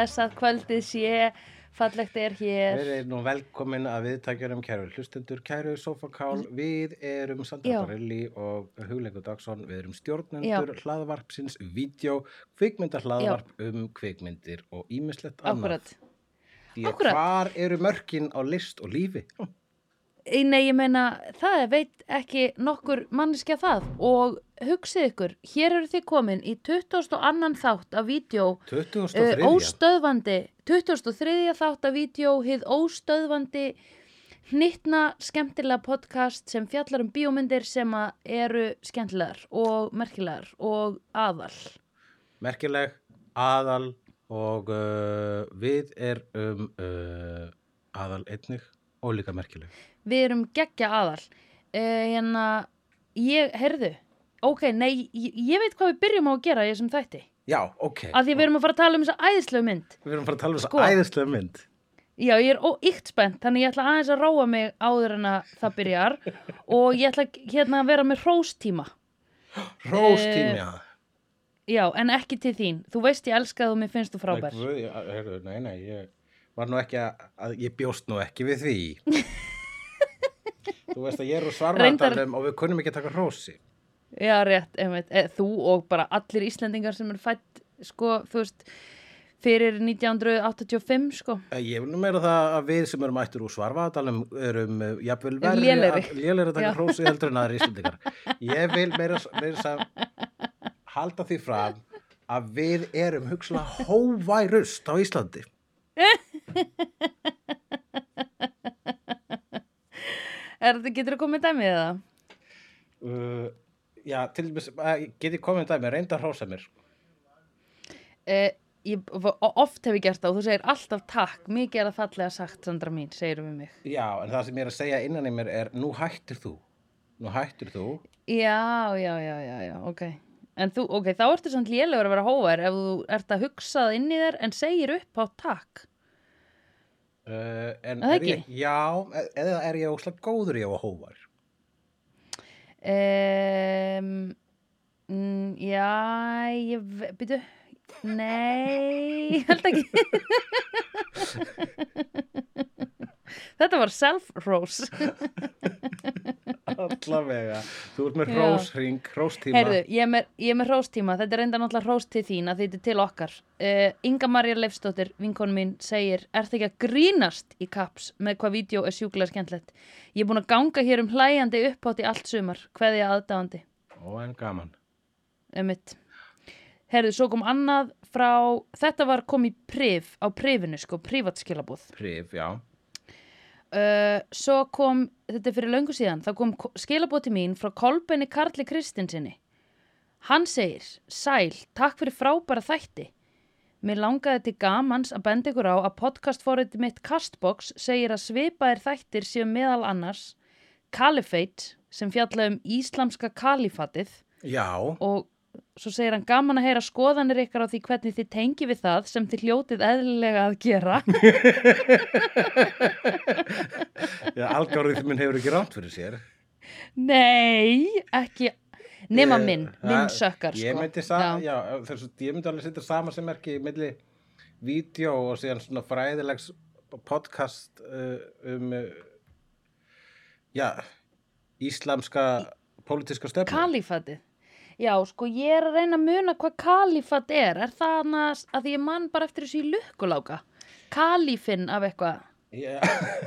blessað kvöldið sé, fallegt er hér. Verið nú velkomin að viðtækjunum kæru hlustendur, kæru Sofakál, við erum Sandra Já. Barelli og Hugleikur Dagsson, við erum stjórnendur hlaðvarpsins, vídeo, kvikmynda hlaðvarp um kvikmyndir og ímislegt annað. Að hvar eru mörkin á list og lífi? Nei, ég meina, það veit ekki nokkur manneskja það. Og hugsið ykkur, hér eru þið komin í 22. þátt af vídeo 2003. uh, óstöðvandi 2003. þátt af vídeo hið óstöðvandi hnittna skemmtilega podcast sem fjallar um bíómyndir sem eru skemmtilegar og merkilegar og aðal Merkileg, aðal og uh, við erum uh, aðal einnig og líka merkileg. við erum geggja aðal uh, hérna ég, heyrðu ok, nei, ég, ég veit hvað við byrjum á að gera í þessum þætti Já, ok. að því við erum að fara að tala um þessa æðislega mynd Við erum að fara að tala um Sko. þessa æðislega mynd. Já, ég er óíkt spennt, þannig ég ætla aðeins að róa mig áður en að það byrjar og ég ætla hérna að vera með hróstíma. Róstími, já. Já, en ekki til þín. Þú veist ég elska þú, mér finnst þú frábær. Nei, guð, já, heyrðu, nei, nei, ég var nú ekki að, að ég bjóst nú ekki við því. Þú veist að ég er úr svarvartalum og við kunnum ekki að taka rósi. Já, rétt, einmitt. E, þú og bara allir Íslendingar sem er fætt, sko, þú veist, fyrir 1985, sko. Eh, Ég vil nú meira það að við sem erum ættur úr svarvartalum erum uh, jafnvel Lélegri. að lélegri að taka Já. rósi heldur en aðri Íslandingar. Ég vil meira, meira að halda því fram að við erum hugsalega hóværust á Íslandi. Er þetta, getur þú komið dæmið það? Uh, já, til dæmis, uh, get ég komið dæmi, reynda að hrósa mér. E, ég, oft hef ég gert það og þú segir alltaf takk, mikið er að fallega sagt, Sandra mín, segir við mig. Já, en það sem ég er að segja innan í mér er nú hættir þú. Nú hættir þú. Já, já, já, já, já, ok. En þú, ok, þá ertu samt lélegur að vera hóvar ef þú ert að hugsa það inn í þér en segir upp á takk. Uh, en Það er ekki? ég, já, e- eða er ég óslega góður í að hóvar? Um, mm, já, ég, byrju, nei, ég held ekki. Þetta var self-rose. Allavega. Þú ert með hrósring, hróstíma. Heyrðu, ég er með, ég er með hróstíma, þetta er enda náttúrulega hrós til þín að þetta er til okkar. Uh, Inga Marja Leifsdóttir, vinkonu mín, segir, er það ekki að grínast í kaps með hvað vídeo er sjúklega skemmtlegt? Ég er búin að ganga hér um hlæjandi uppátt í allt sumar, hverði að aðdáandi, Ó, en gaman. emitt. Heyrðu, svo kom annað frá, þetta var komið prif, á prifinu sko, privatskilabúð. Prif, já. Uh, svo kom, þetta er fyrir löngu síðan, þá kom skilabóð til mín frá Kolbenni Karli Kristinsinni. Hann segir, sæl, takk fyrir frábæra þætti. Mér langaði til gamans að benda ykkur á að podcastforriti mitt Castbox segir að svipaðir þættir séu meðal annars Caliphate sem fjalla um íslamska kalifatið Já, og svo segir hann gaman að heyra skoðanir ykkar á því hvernig þið tengi við það sem þið hljótið eðlilega að gera. já algáriðmin hefur ekki rátt fyrir sér. Nei, ekki nema Ég- minn, minn það- sökkar Ég sko. myndi, sa, já. þessu, ég myndi alveg setja sama sem merki milli vídeo og síðan svona fræðilegs podcast uh, um uh, já, íslamska pólitíska stefnu. Kalifatið Já, sko, ég er að reyna að muna hvað kalifat er Er það annars að því ég mann bara eftir þessu í lukkuláka Kalifinn af eitthvað Já,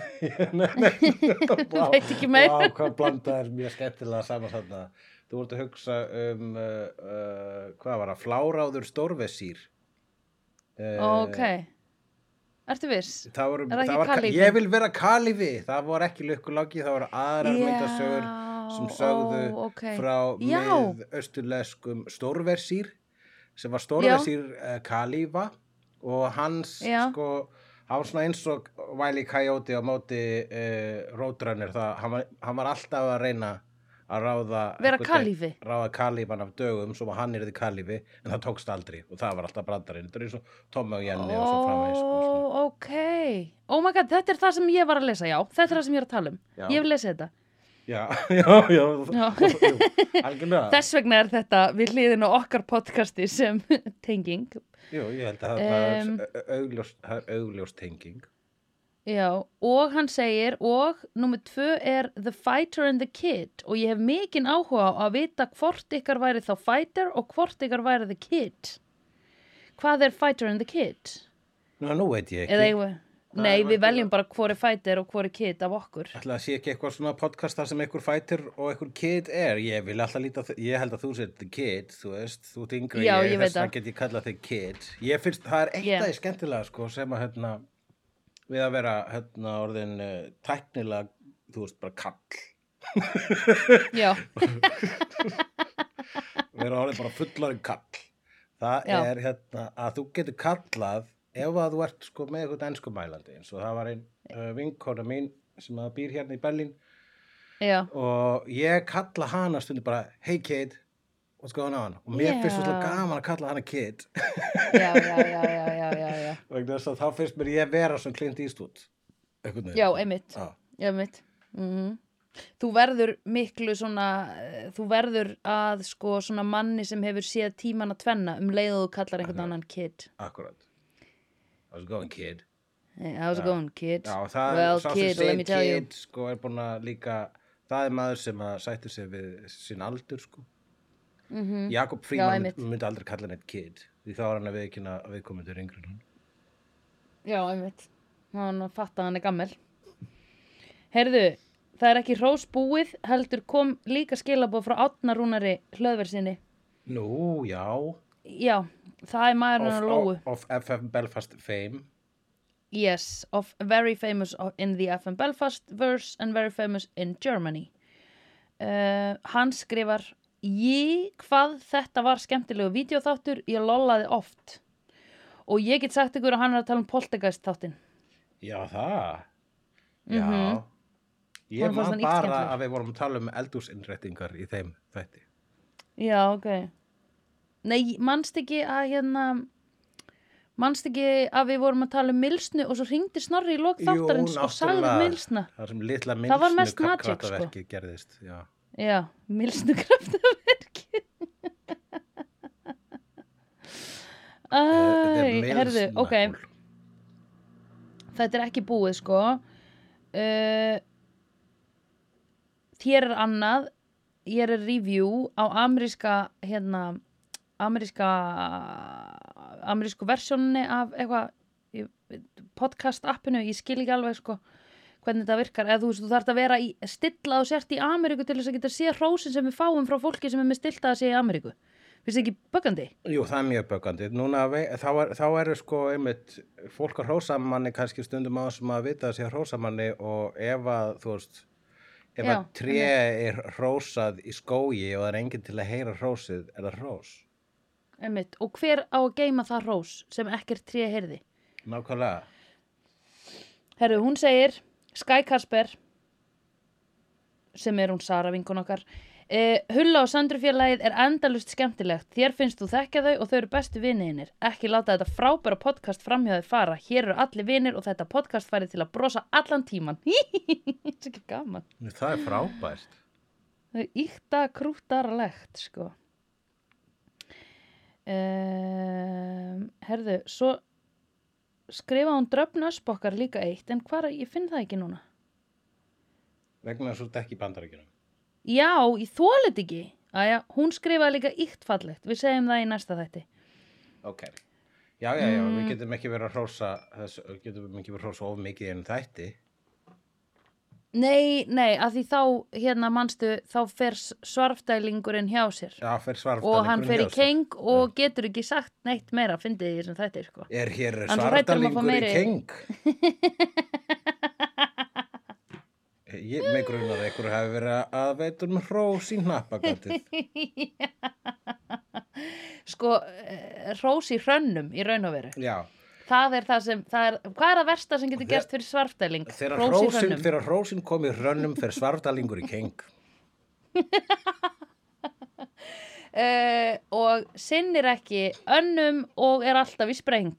nei, nei, vá, Veit ekki meira. Vá, hvað blanda er mjög skemmtilega saman þarna. Þú vart að hugsa um, uh, uh, hvað var það, fláráður stórvesýr. Uh, Ok Ertu viss? Það voru, Er það ekki var, ka- kalífinn? Ég vil vera kalifi, það voru ekki lukkuláki, það voru aðrar myndasögur sem sögðu ó, ok. frá með austurleskum stórversir sem var stórversir uh, kalífa og hans Já. sko, hann var svona eins og Wiley Coyote á móti uh, Roadrunner, það, hann, var, hann var alltaf að reyna að ráða Vera kalífi? ráða kalífan af dögum sem hann er því kalífi en það tókst aldrei og það var alltaf brandarinn þetta er eins og Tommi og Jenny og svo framvegis sko, ok Oh my god, þetta er það sem ég var að lesa, já Þetta er það sem ég er að tala um Já. Ég hef lesið þetta Já, já, já, Já. algjörlega. Þess vegna er þetta við hliðin á okkar podcasti sem tenging Jú, ég held að augljós, það er augljós tenging. Já, og hann segir, og nummer tvö er The Fighter and the Kid og ég hef mikinn áhuga á að vita hvort ykkar væri þá Fighter og hvort ykkar væri the Kid. Hvað er Fighter and the Kid? Nú, nú veit ég ekki. Eða eigum Nei, Nei, við veljum bara hvor er Fighter og hvor er Kid af okkur. Ætla að sé ekki eitthvað svona podcast þar sem einhver fætir og einhver kid er. Ég vil alltaf líta, ég held að þú sér the kid, þú veist, þú ert yngri Já, ég veit þess það. get ég kallað þig kid. Ég finnst, það er eitt Yeah. aðeins skemmtilega, sko, sem að, hérna, við að vera, hérna, orðin uh, tæknilega, þú veist, bara kall. Já, vera orðin bara fullarinn kall. Það Já. er, hérna, að þú getur kallað ef að þú ert, sko, með eitthvað enskumælandi, eins og það var einn uh, vinkona mín sem að býr hérna í Berlín. Já, og ég kalla hana stundu bara hey kid, what's going on? Og mér finnst Já. svo gaman að kalla hana kid. Já, já, já, já, þá finnst mér ég vera Eastwood einhvern veginn. Já, einmitt, Já. einmitt. Mm Þú verður miklu svona, eh, þú verður að sko svona manni sem hefur séð tíman að tvenna um leið og þú kallar einhvern annan kid. akkurat how's it going kid Hey, how's it going kid? Já, það well, kid, let me tell you. kid sko er líka það er maður sem að sættir sig við sín aldur sko Mm Jakob Já, Fríman myndi, aldrei kalla neitt kid því þá er hann að viðkynna að við komum til hann Já, einmitt. Hann fatt að hann er gammel. Heyrðu, það er ekki hrós búið, heldur kom líka skilabóð frá Átna Rúnari hlöðversinni. Nú, já Já, það er maðurinn að lóu. of, FF Belfast fame Yes, of very famous in the FM Belfast verse and very famous in Germany. Uh, hann skrifar Ég, hvað þetta var skemmtilegu vídeoþáttur, ég lollaði oft. Og ég get sagt ykkur að hann er að tala um poltergeist þáttinn. Já, það. Já. Mhm. Ég Honum fannst man bara að við vorum að tala um eldúsinnrættingar í þeim þætti. Já, ok. Nei, manst ekki að hérna, manst ekki að við vorum að tala um milsnu og svo ringdi Snorri í lok þáttarins og sagði milsna. Það litla Það var mest milsnu magic, sko. gerðist. Já. Já, milsnu kraftaverki. Æ, The herðu, ok, þetta er ekki búið sko. Uh, þér er annað, ég er review á ameríska, hérna, ameríska, amerísku versjóninni af eitthvað, podcast appinu, ég skil ekki alveg sko hvernig þetta virkar, eða þú veist, þú þarft að vera í, stilla og sért í Ameríku til þess að geta sé hrósin sem við fáum frá fólki sem er með stilta að sé í Ameríku. Finnst þið ekki böggandi? Jú, það er mjög böggandi. Núna, þá, er, eru sko einmitt fólk að hrósa manni kannski stundum á sem að vita að sé að hrósa manni og ef að, þú veist, ef Já, að tré er hrósað í skógi og það er enginn til að heyra hrósið, er það hrós. Einmitt. Og hver á að geima það hrós sem ekkert tré heyrði? Nákvæmlega. Herru, hún segir, Sky Kasper, sem er hún Sara vinkun okkar, uh, Hulla og Sandrufélagið er endalust skemmtilegt. Þér finnst þú þekkja þau og þau eru bestu viniðinir. Ekki láta þetta frábæra podcast framhjáði fara. Hér eru allir vinir og þetta podcast færið til að brosa allan tíman. Er. Það er frábært. Það er íkta krútarlegt, sko. Um, herðu, svo skrifa hún dröfnösbokkar líka eitt, en hvað, ég finn það ekki núna. Vegna þess að þú ert ekki í bandaríkjunum. Já, ég þólit ekki. Æja, hún skrifaði líka íkt fallegt. Við segjum það í næsta þætti. Ok. Já, já, já, Mm. við getum ekki verið að hrósa, þess, getum ekki verið að hrósa of mikið en þætti. Nei, nei, að því þá, hérna manstu, þá fer s- svarfdælingurinn hjá sér. Já, fer svarfdalingurinn og hann fer í hjá sér. keng og getur ekki sagt neitt meira, fyndið því sem þetta er, sko. Er hér svardalingur í keng? Ég með grunar að einhverju hafi verið að veitur með hrós í hnappagatið. sko, eh, hrós í hrönnum í raun og veru. Já, Það er það sem, það er, hvað er það versta sem getur gerst fyrir svarfdæling? þegar hrósin, þegar hrósin kom í hrönnum fer svardalingur í keng. Uh, og sinnir ekki önnum og er alltaf í spreng.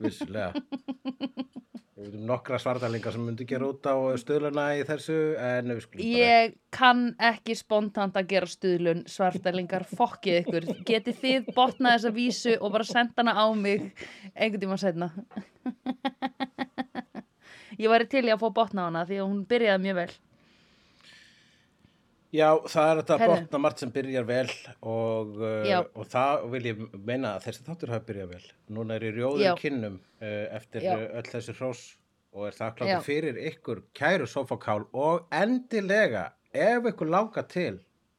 Vissulega. Við veitum nokkra svartalingar sem myndi gera út á stöðluna í þessu en við skulum bara Ég kann ekki spontant að gera stuðlun svartalingar, fokkið ykkur. Getið þið botnað þessa vísu og bara senda hana á mig einhvern tíma setna Ég væri til í að fá botna á hana því að hún byrjaði mjög vel Já, það er þetta botna margt sem byrjar vel og, uh, og það vil ég meina að þessi þáttur hafi byrjað vel. Núna er ég rjóður Já. kinnum uh, eftir Já. uh, öll þessi hrós og er kláttur fyrir ykkur kæru sofakál og endilega ef ykkur langar til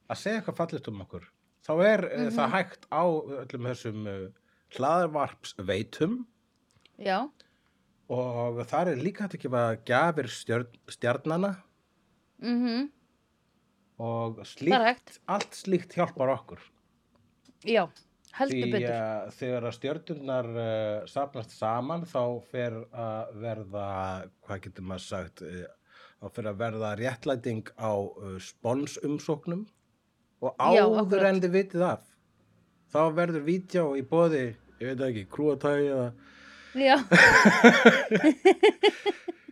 að segja eitthvað fallið um okkur þá er uh, Mhm. það hægt á öllum þessum uh, hlaðvarpsveitum Já, og þar er líka hægt að gefa gjafir stjörn, stjarnana mhm, og slíkt, allt slíkt hjálpar okkur. Já, heldur Því betur að þegar að stjörnurnar uh, sapnast saman þá fer að verða, hvað getur maður sagt, uh, þá fer að verða réttlæting á uh, sponsumsóknum og áður akkurat. en þið vitið af. Þá verður vídeo í bóði, ég veit ekki, krúatægi eða Já,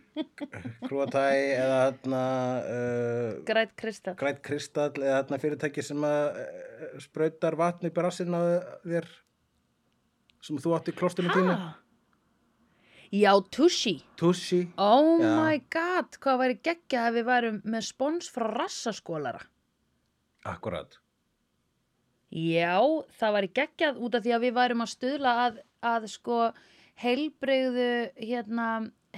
krúatægi eða þarna uh, græt kristall grætt kristall eða þarna fyrirtæki sem að uh, sprautar vatni upp í rassinn á þér sem þú átt í klostinu tínu. Ha? Já, Tushi Tussi. Oh Já. my god, hvað væri geggjað ef við værum með spons frá rassaskólara Akkurat. Já, það væri geggjað út af því að við værum að stuðla að, að sko heilbreyðu hérna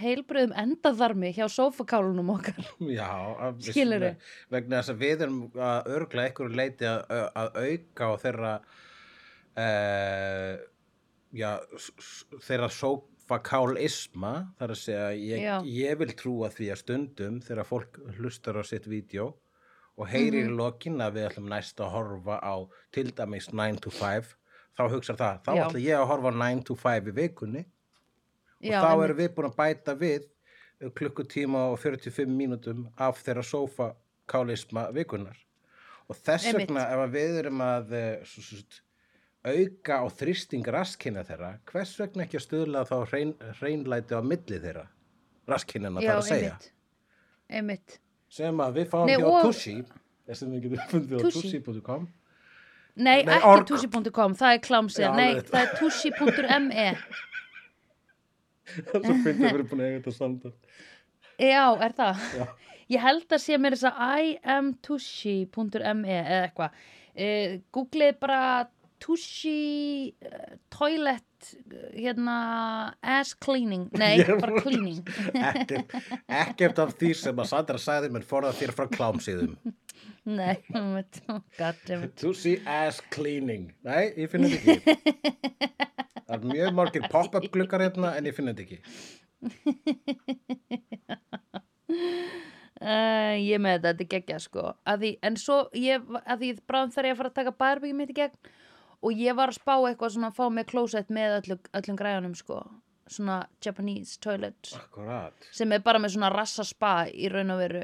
heilbreyðum endaðarmi hjá sófakálunum okkar Já. að- Skilurðu? Vegna þess að við erum að örgla einhverju leiti að, að auka á þeirra uh, já, þeirra sófakálisma þar að segja ég, ég vil trúa því að stundum þegar fólk hlustar á sitt vídeo og heyrir Mhm. í lokin að við ætlum næst að horfa á til dæmis 9 to 5 þá hugsar það, þá ætla ég að horfa á 9 to 5 í vikunni og Já, þá erum við búin að bæta við uh, klukkutíma og 45 mínútum af þeirra sófakálisma vikunar og þess vegna ef við erum að uh, svo, svo, svo, auka á þrýsting raskina þeirra hvers vegna ekki að stuðla þá hrein, hreinlæti á milli þeirra? Raskinina þar að segja. einmitt. Sem að við fáum Nei, hjá Tussi sem við getum fundið á Tussi. tussi.com Nei, Nei, ekki org. tushi.com, það er klámsið. Nei, alveg. það er svo finnum við búin að eiga þetta samtal Já, er það? Já. Ég held að sé mér þess að imtushi.me eða eitthvað. Uh, Googlið bara tushi uh, toilet uh, hérna ass cleaning. Nei, bara cleaning. ekkert, ekkert af því sem að Sandra sagði mér forða þér frá klámsíðum. Nei, einmitt. Oh, see ass cleaning. Nei, ég finn þetta ekki. Það er mjög margir pop-up glukkar hérna en ég finn þetta ekki. Uh, ég með þetta, þetta er geggjað sko. Að því, en svo ég, að því bráðum þarf ég að fara að taka bærbyggjum mitt í gegn og ég var að spá eitthvað svona að fá með klósett með öllu, öllum græjunum sko. Svona Japanese toilet. Akkurat. Sem er bara með svona rassa spa í raun og veru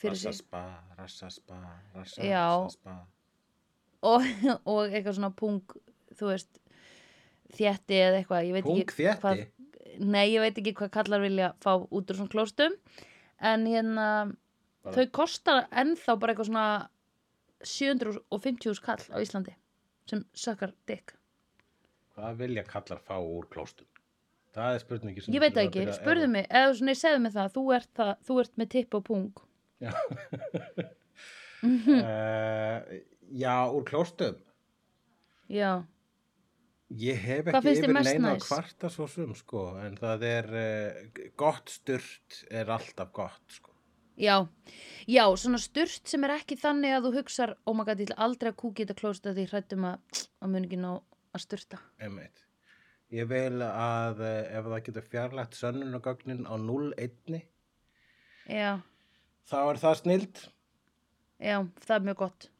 fyrir sig. Rassaspa, rassaspa, rassa, Já. rassaspa og, og eitthvað svona pung þú veist þétti eða eitthvað, ég veit Pung ekki þétti? hvað, nei, ég veit ekki hvað kallar vilja fá út úr svona klóstum. En hérna Bara- þau kosta ennþá bara eitthvað svona 750 skall á Íslandi sem sökkar dykk Hvað vilja kallar fá úr klóstum? Það er spurningi sem ég veit ekki, spurðu mig eða svona, segðu mig það, þú ert, það, þú ert með tipp og pung Já. Mhm. uh, já, úr klóstum já, Ég hef ekki yfir neina kvarta svo sum sko, en það er uh, gott sturt er alltaf gott sko. Já já, svona sturt sem er ekki þannig að þú hugsar, oh my god, ég ætla aldrei að kúki þetta klóst að því hrættum að, að mun ekki ná að sturta Einmitt. Ég vil að uh, ef það getur fjarlægt sönnunagögnin á 0-1 já, þá er það snild. já, það er mjög gott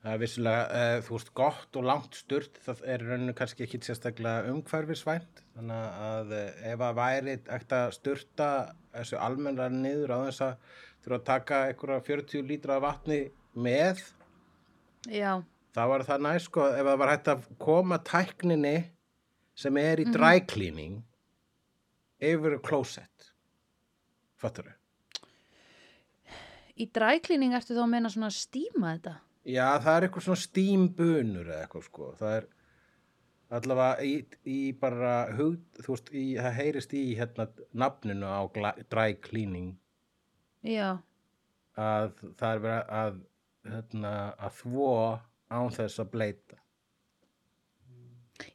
Það er vissulega, uh, þú veist, gott og langt sturt, það er rauninu kannski ekki sérstaklega umhverfisvænt, þannig að uh, ef að væri ekkert að sturta þessu almennra niður á þess að þurfa að taka einhverja 40 lítra vatni með, já, þá var það næst sko, ef það var hægt að koma tækninni sem er í Mhm. dry cleaning yfir klósett fattur þau? Í dræklíning ertu þá að meina svona stíma þetta? Já, það er eitthvað svona stímbunur eða eitthvað sko, það er allavega í, í bara hug, þú veist, í, það heyrist í hérna nafninu á dry cleaning. Já, að það er verið að hérna, að þvó án þess að bleita.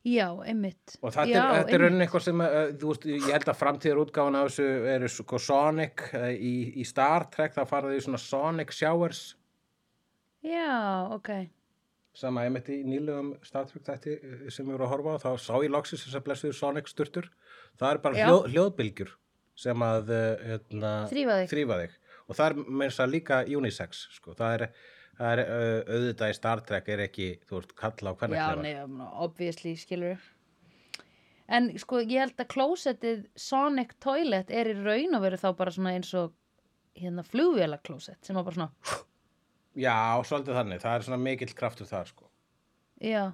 Já, einmitt. og þetta já, er, þetta er raunin eitthvað sem uh, þú veist, ég held að framtíðar útgáfan af þessu eru sko Sonic uh, í, í Star Trek, það faraði í svona Sonic Showers Já, ok. að einmitt í nýlegum Star Trek þætti uh, sem við vorum að horfa á, þá sá ég loksins þess að blessuður Sonic sturtur það er bara Já. hljóð, hljóðbylgjur sem að uh, hérna, Þrífa þig. og það er með þess að líka unisex sko. það er, það er uh, auðvitað í Star Trek er ekki, þú veist, kalla á hvernig Já, nei, ég meina, obviously, skilur En sko, ég held að klósettið Sonic Toilet er í raun og veru þá bara svona eins og hérna flugvéla klósett sem var bara svona, Já, svolítið þannig, það er svona mikill kraftur þar sko. já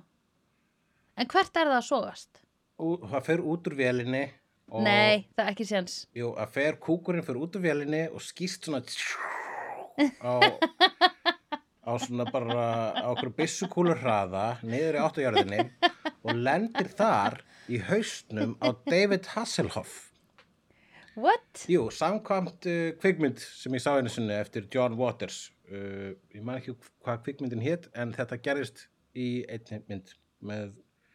En hvert er það að sogast? Ú, það fer út úr vélinni og, Nei, það er ekki séns jú, að fer kúkurinn fer út úr vélinni og skýst svona á, á svona bara á okkur byssukúlur hraða niður í áttujörðinni og lendir þar í haustnum á David Hasselhoff What? Jú, samkvæmt uh, kvikmynd sem ég sá einu sinni eftir John Waters uh, ég man ekki hvað kvikmyndin hétt en þetta gerist í einni mynd með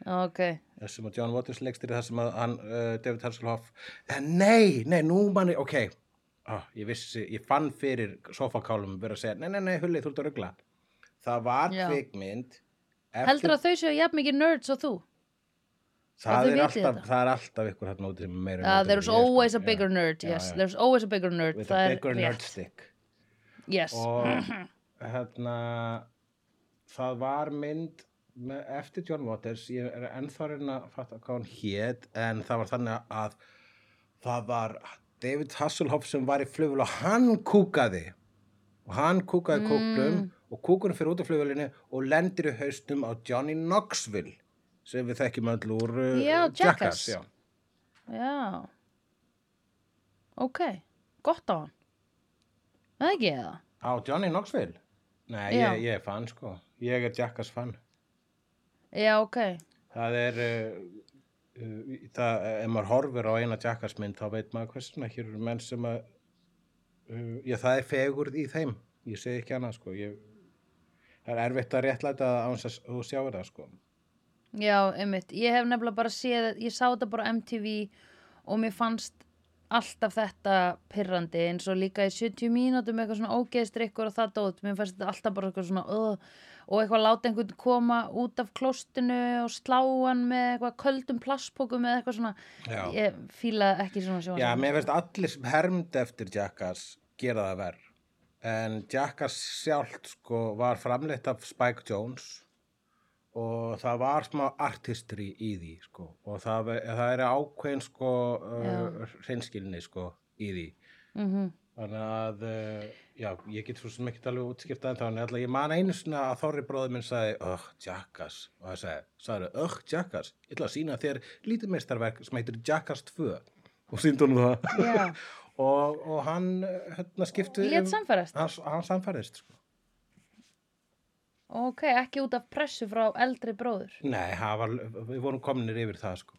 Ok, sem að John Waters leikstir þar sem að hann, uh, David Hasselhoff eh, nei, nei, nú manni, ok ah, ég vissi, ég fann fyrir sofakálum verið að segja, nei, nei, nei, hulli, þú ert að ruggla það var Já. kvikmynd heldur að þau séu jafn mikið nerds og þú? það er, alltaf, það er alltaf ykkur hérna úti sem er meira Uh, en there's ég, sko. always a bigger nerd. There's always a bigger nerd, with a er bigger nerd stick Yes, og hérna það var mynd með, eftir John Waters. Ég er ennþá að fatta hvað hann hét en það var þannig að það var David Hasselhoff sem var í flugvél og hann kúkaði. Og hann kúkaði kúklum og kúkurinn fyrir út af flugvélinni og lendir í haustum á Johnny Knoxville sem við þekkjum öll úr uh, Jackass. já. já. Ok, gott á hann Það ekki eða? á Johnny Knoxville? Nei, Já. ég, ég er fan sko. Ég er Jackass fan. Já, ok. Það er uh, uh, það, ef maður horfir á eina Jackass-mynd þá veit maður hversuna hér eru menn sem að uh, já, það er fegurð í þeim. Ég segi ekki annað sko. Ég, það er erfitt að réttlæta það án þess að þú sjáir það sko. Já, einmitt, ég hef nefnilega bara séð ég sá þetta bara á MTV og mér fannst alltaf þetta pirrandi eins og líka í 70 mínútum eitthvað svona ógeðstrykkur og það dót. Mér fannst þetta alltaf bara eitthvað svona uh, og eitthvað láta einhvern koma út af klostinu og slá hann með eitthvað köldum plastpókum eða eitthvað svona. Já. ég fílaði ekki svona sjónvarp. já, mér finnst allir hermd eftir Jackass gera það verð en Jackass sjálft sko var framleitt af Spike Jones og það var smá artistry í því sko. Og það, það er ákveðin sko uh, hreinskilni sko í því. Mhm. þannig að uh, já, ég get svo sem ekki alveg útskiptað en þannig að ég man einu svona að Þorri bróður minn sagði, öh, Jackass. Og það sagði, sagði, öh, Jackass? Ég ætla að sína þér lítið meistarverk sem heitir Jackass 2 og síndi honum það. Og, og hann uh, hérna skipti hann, hann samfærist sko. Ok, ekki út af pressu frá eldri bróður. nei, var, við vorum kominir yfir það sko.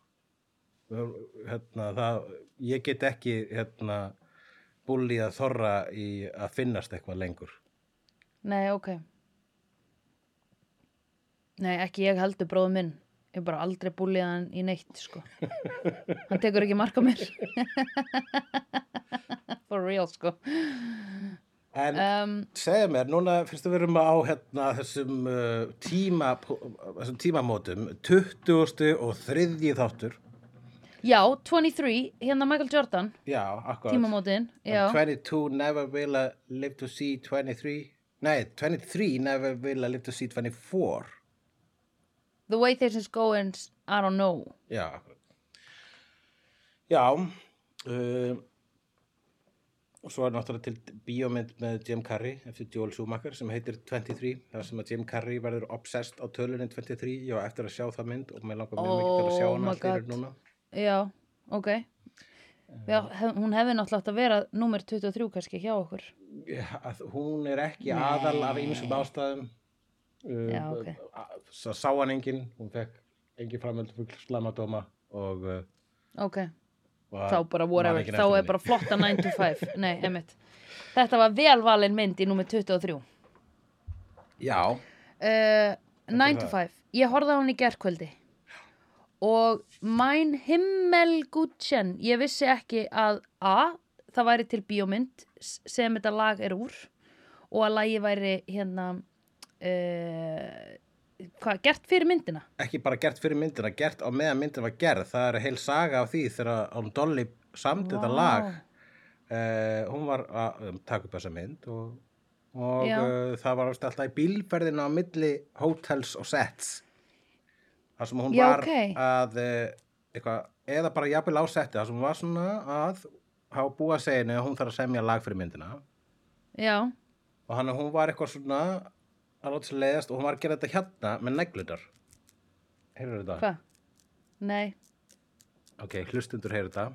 Hérna, það, ég get ekki hérna búlið að þorra í að finnast eitthvað lengur Nei, ok. Nei, ekki ég heldur bróður minn. Ég bara aldrei búlið hann í neitt, sko. hann tekur ekki mark á mér. For real, sko. En Um, segja mér, núna fyrst að við erum á hérna, þessum uh, tíma þessum tímamótum 20. og þriðji þáttur já, 23, hérna Michael Jordan, já, akkurat tímamótin. Já, 22 never will I live to see 23 nei, 23 never will I live to see 24 The way things is going, I don't know. já, akkurat já uh, og svo er náttúrulega til bíómynd með Jim Carrey eftir Joel Schumacher sem heitir 23 þar sem að Jim Carrey verður obsessed á tölunni 23 ég á eftir að sjá það mynd og mér langar mjög mikið til að sjá Oh hana fyrir núna Já, ok. Já, hef, hún hefði náttúrulega átt að vera númer 23 kannski hjá okkur. að hún er ekki Nei. aðal af ýmsum ástæðum uh, Já, ok. sá hann enginn hún fekk engin framöldu fugl slamadóma og, uh, Ok, og þá bara whatever, þá er bara flotta 9 to 5. Nei, emitt. Þetta var velvalin mynd í númer 23. já, Uh, 9 to það. 5. Ég horfði á hann í gerkvöldi. Og mæn himmelgutchen, ég vissi ekki að A, það væri til bíómynd sem þetta lag er úr og að lagi væri hérna uh, hvað, gert fyrir myndina? Ekki bara gert fyrir myndina gert á meðan myndin var gerð. Það er heil saga af því þegar hún Dolly samt þetta Vá. lag. Uh, hún var að um, taka upp þessa mynd og, og uh, það var alltaf í bílferðina á milli hotels og sets. Þar sem hún Já, var ok. að uh, eitthvað, eða bara jafnvel á setti þar sem hún var svona að hafa búið að segja henni að hún þarf að semja lag fyrir myndina. Já, og hann hún var eitthvað svona að láta sér leiðast og hún var að gera þetta hérna með neglutar heyrðu þetta? hvað? Nei Ok, hlustundur heyrðu þetta.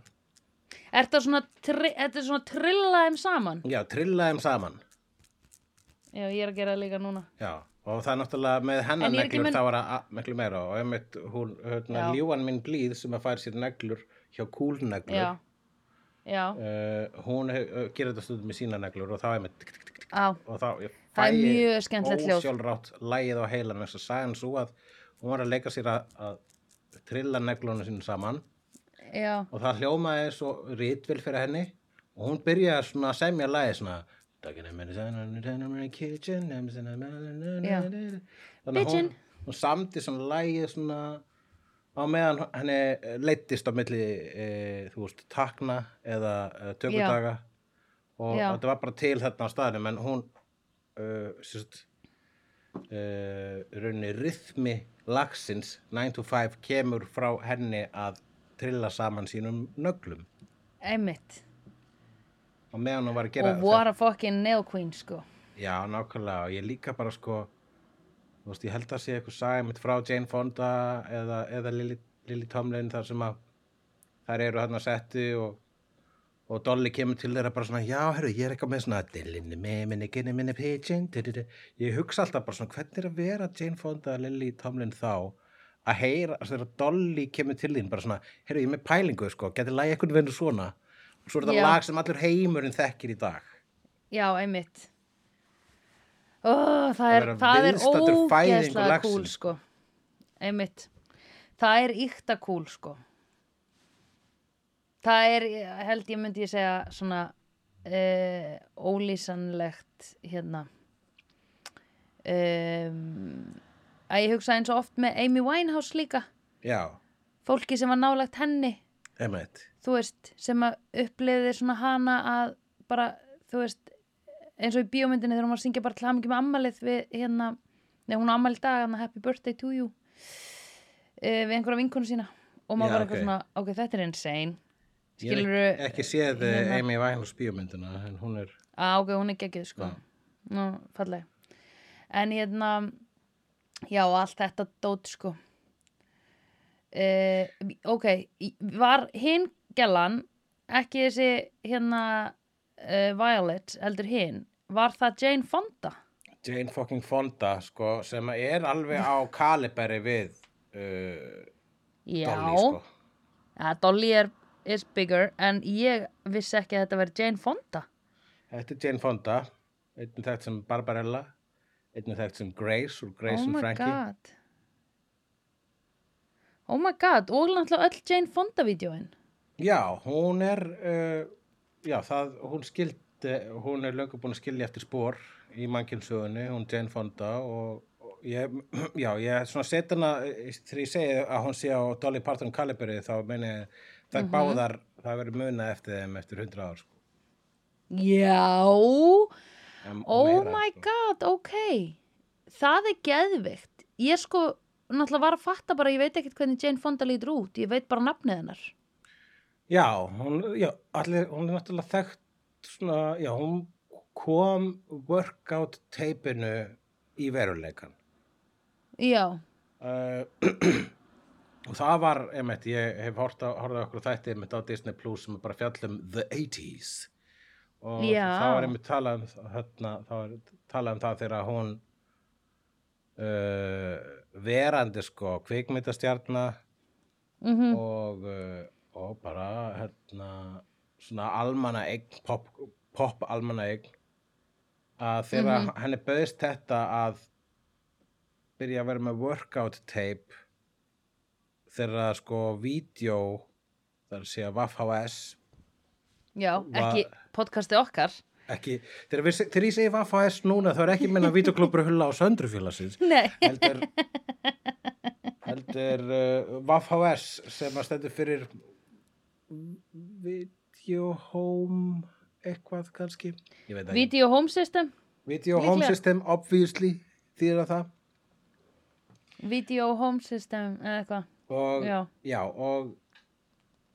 Er þetta svona, tri, þetta er svona trillaðum saman? Já, trilla þeim saman. Já, ég er að gera það líka núna Já, og það er náttúrulega með hennar En ég er ekki neglur mun- það var að, að miklu meira og einmitt hún, hérna, Já. ljúan minn blíð sem að fær sér neglur hjá kúlneglur. Já, já, Uh, hún uh, gerir þetta stundum með sína neglur og þá tikk, tikk, á. Og þá ég Það fæ ég mjög skemmtilegt hljóð. ósjálfrátt lægið á heilan þess að sagan svo að hún var að leika sér að, að trilla neglunum sínum saman. Já, og það hljómaði svo rítvill fyrir henni og hún byrjaði svona að semja lagi svona þannig að hún, hún samdi svona lagið svona á meðan henni leittist á milli e, þú veist takna eða e, tökudaga og Já. þetta var bara til þarna á staðinu en hún uh, sérst uh, raunni rithmi lagsins 9 to 5 kemur frá henni að trilla saman sínum nöglum. Einmitt. Og meðan hún var að gera Og what a fucking nail queen, sko. Já, nákvæmlega, og ég líka bara sko þú veist, ég held að sé eitthvað saga mitt frá Jane Fonda eða, eða Lily, Lily Tomlin þar sem að þær eru hann að setti og, og Dolly kemur til þeirra bara svona já, herru, ég er eitthvað með svona dillinni með minni, ginni minni du. ég hugsa alltaf bara svona hvernig er að vera Jane Fonda, Lily Tomlin þá? Að heyra, þegar Dolly kemur til þín bara svona, herru, ég er með pælingu sko, getur lagi eitthvað vendur svona? Og svo er þetta lag sem allur heimurinn þekkir í dag. Já, einmitt. Oh, Það er, það er ógeðslega cool, sko. Einmitt. Það er ykta cool, sko Það er, held ég myndi ég segja svona uh, ólýsanlegt hérna. Um, að ég hugsa eins og oft með Amy Winehouse líka. Já, fólki sem var nálagt henni. Einmitt. Þú veist, sem að uppliði svona hana að bara, þú veist eins og í bíómyndinni þegar hún var að syngja bara til hamingi með ammalið við hérna, nei hún á ammali í dag, hann happy birthday to you uh, við einhverja vinkonu sína. Og maður Já, var eitthvað ok. svona, ok, þetta er insane Ég hef ekki, séð hérna- hérna. Amy Winehouse bíómyndina en hún er, að ok, hún er geggjuð sko Já. Nú, falleg en hérna já, allt þetta dót sko uh, ok var hinn gellan ekki þessi hérna uh, Violet, heldur hinn var það Jane Fonda Jane fucking Fonda sko, sem er alveg á kaliberi við uh, já, Dolly sko. ja, Dolly er is bigger en ég vissi ekki að þetta verið Jane Fonda. Þetta er Jane Fonda einnig þekkt sem Barbarella einnig þekkt sem Grace úr Grace oh and my Frankie. God. Oh my god og náttúrulega öll Jane Fonda vídjóin Já, hún er uh, já, það, hún skildi hún er löngu búin að skilja eftir spór í mannkynnsögunni, hún Jane Fonda og, og ég, já, ég svona set hana, eh, þegar ég segi að hún sé á Dolly Parton Caliberi þá meni ég, það Mhm. báðar það verið munað eftir þeim eftir 100 ár sko. Já, og oh meira, my sko. god, ok Það er geðvikt Ég sko, náttúrulega var að fatta bara Ég veit ekkert hvernig Jane Fonda lítur út Ég veit bara nafnið hennar Já, hún, já, allir, hún er náttúrulega þekkt svona, já, hún kom workout teipinu í veruleikan. Já, Uh, og það var, einmitt, ég hef á okkur þætti einmitt á Disney Plus sem er bara fjallum The 80s og Já. það var einmitt talað um hérna, það var talað um það þegar hún uh, verandi sko kvikmyndastjarna mm og, uh, og bara hérna svona almanna eign pop, pop almanna eign að þegar Mhm. henni bauðist þetta að byrja að vera með workout tape þegar sko vídeo það er að Vaff HS Já, ekki podcasti okkar. ekki, þegar, við, þegar ég segi Vaff HS núna þá er ekki minna videoklubur hulla á söndrufélagsins heldur heldur uh, Vaff HS sem að stendur fyrir Video Home eitthvað kannski Video Home System. Video Home líklega. System obviously þýðir það Video Home System eða eitthvað. Og, Já. já, og,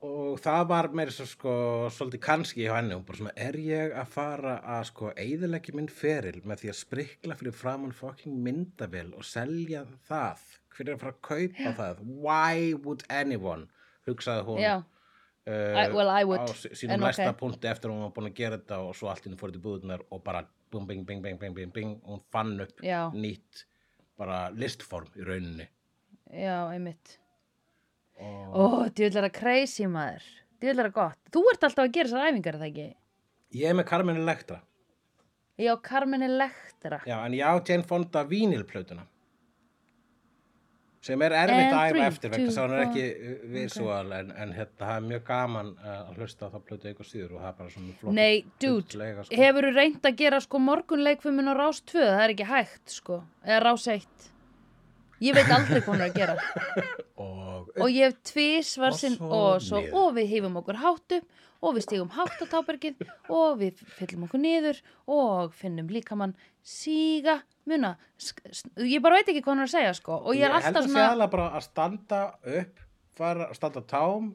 og það var meira svo sko svolítið kannski hjá henni svona, er ég að fara að sko eigðileggi minn feril með því að sprikla fyrir framann fucking myndavél og selja það hver er að fara að kaupa það why would anyone hugsaði hún Já. uh, I- well, I would, á sí- sínum næsta ok. punkti eftir hún var búin að gera þetta og svo allt í henni fór í búðunar og bara bum, bing, bing, bing, bing, bing, bing og hún fann upp Já. nýtt bara listform í rauninni Já, einmitt. Ó, djúðlega crazy maður. Djúðlega gott. Þú ert alltaf að gera þessar æfingar, er það ekki? ég er með Carmen Electra Já, Carmen Electra. Já, en ég á Jane Fonda vínilplötuna sem er erfitt að æfa eftir vegna þess að hún er ekki visual en, en hérna, það er mjög gaman uh, að hlusta á það plötu eitthvað síður og það er bara svona flott Nei, dude, lega, sko. hefur þú reynd að gera sko morgunleikfumin á rás 2? Það er ekki hægt, sko. Eða rás 1. Ég veit aldrei hvað hún er að gera. og, og ég hef tvísvar Og sinn og, svo, og við hifum okkur hátt upp og við stigum hátt á tábergið og við fyllum okkur niður og finnum líkamann síga muna, ég bara veit ekki hvað hann er að segja sko. Og ég er held alltaf að sé svona alveg bara að standa upp fara, standa á tám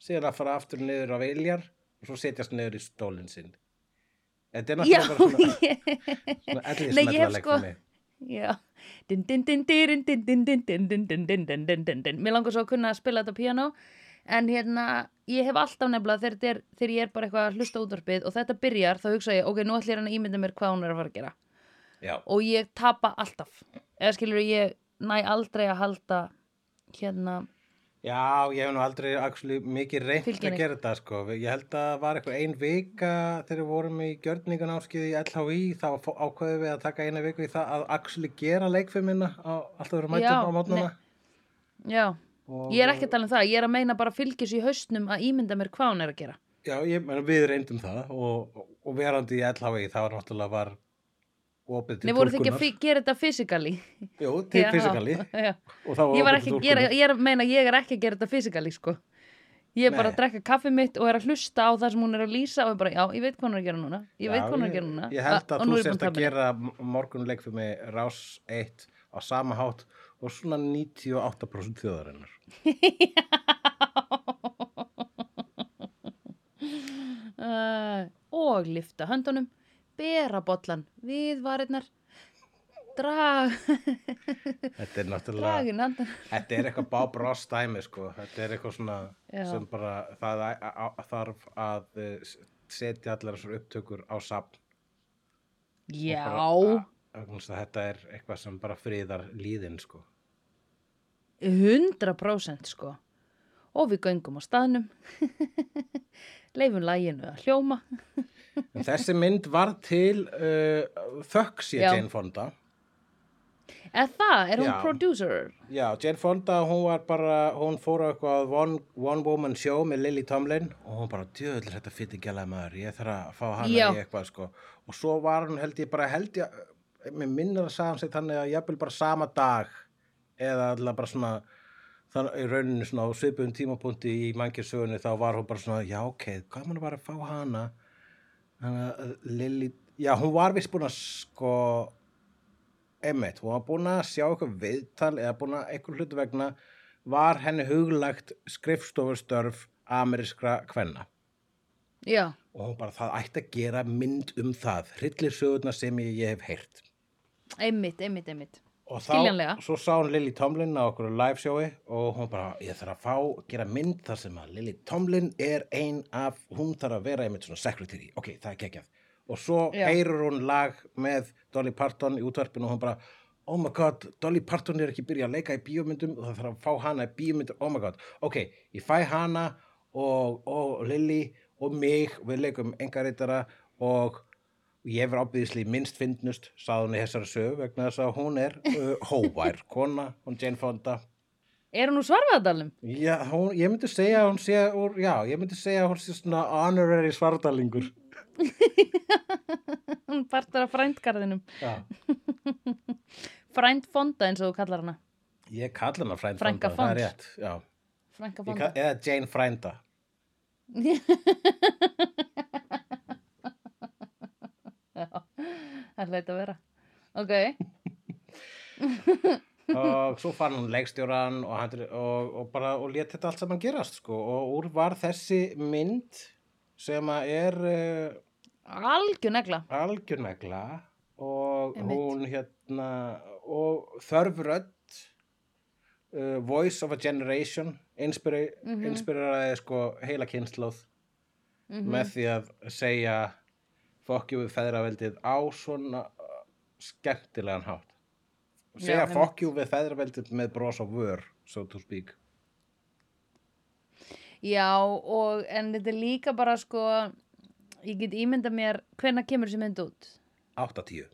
síðan að fara aftur niður á viljar og svo setjast niður í stólinn sinn. Þetta er já, náttúrulega bara svona, ég, svona Nei, ég hef sko- leikfimi Já. Mér langar svo að kunna að spila þetta piano en hérna ég hef alltaf nefnilega þegar, þegar, þegar ég er bara eitthvað að hlusta útvarpið og þetta byrjar þá hugsa ég ok, nú ætlum ég að ímynda mér hvað hún er að fara að gera Já. og ég tapa alltaf eða skilur ég næ aldrei að halda hérna Já, ég hef nú aldrei actually, mikið reynt Fylgjenni. að gera þetta sko. Ég held að það var eitthvað ein vika þegar við vorum í gjörningan áskið í LHI þá ákveðum við að taka eina viku í það að actually gera leikfimina á alltaf verið mætum á mótnana. já, Og- ég er ekki að tala um það ég er að meina bara fylgis í haustnum að ímynda mér hvað hún er að gera Já, ég, við reyndum það og, og verandi í LHI það var náttúrulega var Nei, voru þið ekki að gera þetta fysikali Jú, já. var Ég var ekki að gera, ég að meina ég er ekki að gera þetta fysikali sko. Ég er bara Nei. að drekka kaffi mitt og er að hlusta á það sem hún er að lýsa og er bara, já, ég veit hvað hún er að gera núna. Ég veit Já, hvað hún er að gera núna. Ég held Ah, að nú þú sérst að henni. gera morgunleik fyrir mig rás 1 á sama hátt og svona 98% þjóðarinnar. uh, og lifta höndunum bera bollan við varirnar drag Þetta er náttúrulega, þetta er eitthvað dæmi sko, þetta er eitthvað svona Já. sem bara það að, að, þarf að eh, setja allar þessar upptökur á safn. já, Bara, að, þetta er eitthvað sem bara friðar líðin sko. 100% sko og við göngum á staðnum leifum læginu að hljóma þessi mynd var til uh, þökks ég. Jane Fonda. eða það, er hún Já. producer Já, Jane Fonda, hún var bara, hún fór á eitthvað one, one woman show með Lily Tomlin og hún bara, djöðlir þetta fyrir gæla maður, ég þarf að fá hana Já. í eitthvað sko. Og svo var hún held ég bara, held ég, mér minnir að sagði hann sig þannig að jafnvel bara sama dag eða alltaf bara svona, þannig í rauninu svona á svipum tímapunkti í mannkjörsögunni þá var hún bara svona, já ok, var að fá hana? Þannig að Lily, já hún var vist búin að sko, Emmett, hún var búin að sjá eitthvað viðtal eða búin að eitthvað hlutu vegna var henni huglagt skrifstofustörf amerískra kvenna. Já, og hún bara það ætti að gera mynd um það hryllir sögurna sem ég, ég hef heyrt. Einmitt, einmitt, einmitt og þá, svo sá hún Lily Tomlin á okkur live sjói og hún bara, ég þarf að fá, gera mynd þar sem að Lily Tomlin er ein af, hún þarf að vera einmitt svona secretary, ok, það er geggjað. Og svo Já. heyrir hún lag með Dolly Parton í útvarpinu og hún bara, oh my god, Dolly Parton er ekki byrjað að leika í bíómyndum og það þarf að fá hana í bíómyndum, oh my god, ok, ég fæ hana og, og Lily og mig, við leikum engaritara og ég hefur ábyrðisli minnst fyndnust, sagði hún í þessari sögu vegna þess að hún er uh, hóvær kona, hún Jane Fonda Er hún úr svarfaðadalum? já, hún, ég myndi segja að hún sé úr, já, ég myndi segja að hún sé svona honorary svardalingur Hún partar af frændgarðinum. já. Frændfonda eins og þú kallar hana. ég kalla hana frænd Fonda, það er rétt fonda. eða Jane Frænda Já, það hleit að vera. Ok, og svo fann hún leikstjóran og, hann, og, og bara og lét þetta allt saman gerast sko. og úr var þessi mynd sem að er uh, algjör negla. algjörnegla og Einmitt. hún hérna og þörf rödd uh, Voice of a Generation Mhm. inspireraði sko heila kynnslóð Mm með því að segja fokkjú við feðraveldið á svona uh, skemmtilegan hátt. Segja fokkjú við feðraveldið með bros á vör so to speak. Já, og en þetta er líka bara sko, ég get ímynda mér, hvenær kemur þessi mynd út? 8-10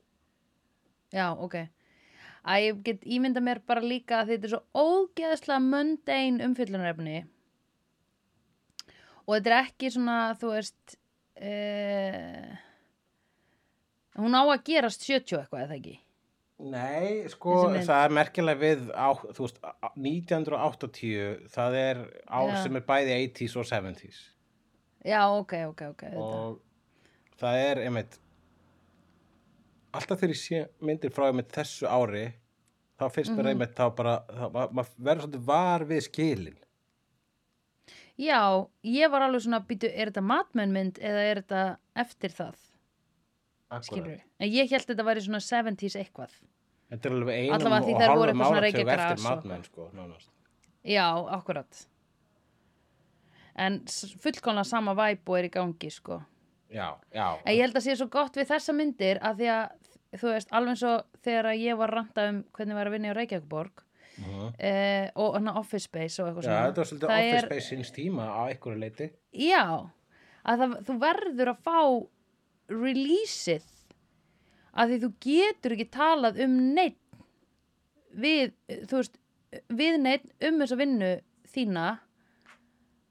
Já, ok. Að ég get ímynda mér bara líka að þetta er svo ógeðslega mundane umfyllunarefni og þetta er ekki svona, þú veist, uh, hún á að gerast 70 eitthvað, eða ekki? Nei, sko, það er merkilega við á, þú veist, á- 1980 það er ár Já. sem er bæði 80s og 70s Já, ok, ok, ok. þetta. og það er einmitt alltaf þegar ég sé myndir frá einmitt þessu ári þá finnst mér einmitt þá bara þá, ma- maður verður svolítið var við skilin Já, ég var alveg svona, býtu, er þetta matmennmynd eða er þetta eftir það, skilur En ég held þetta væri svona 70s eitthvað. Þetta er alveg einum og svona áratug eftir matmenn sko, nánast Já, akkurat. En fullkomlega sama væp og er í gangi, sko. Já, já, En ég held að sé svo gott við þessa myndir að því að, þú veist, alveg eins og þegar að ég var að ranta um hvernig var að vinna í Reykjavíkborg Mhm. eh, og hana Office Space og eitthvað já svona. þetta var svolítið Það office er- space síns tíma á einhverju leiti Já, að það, þú verður að fá releaseið að því þú getur ekki talað um neitt við, þú veist, við neitt um þessa vinnu þína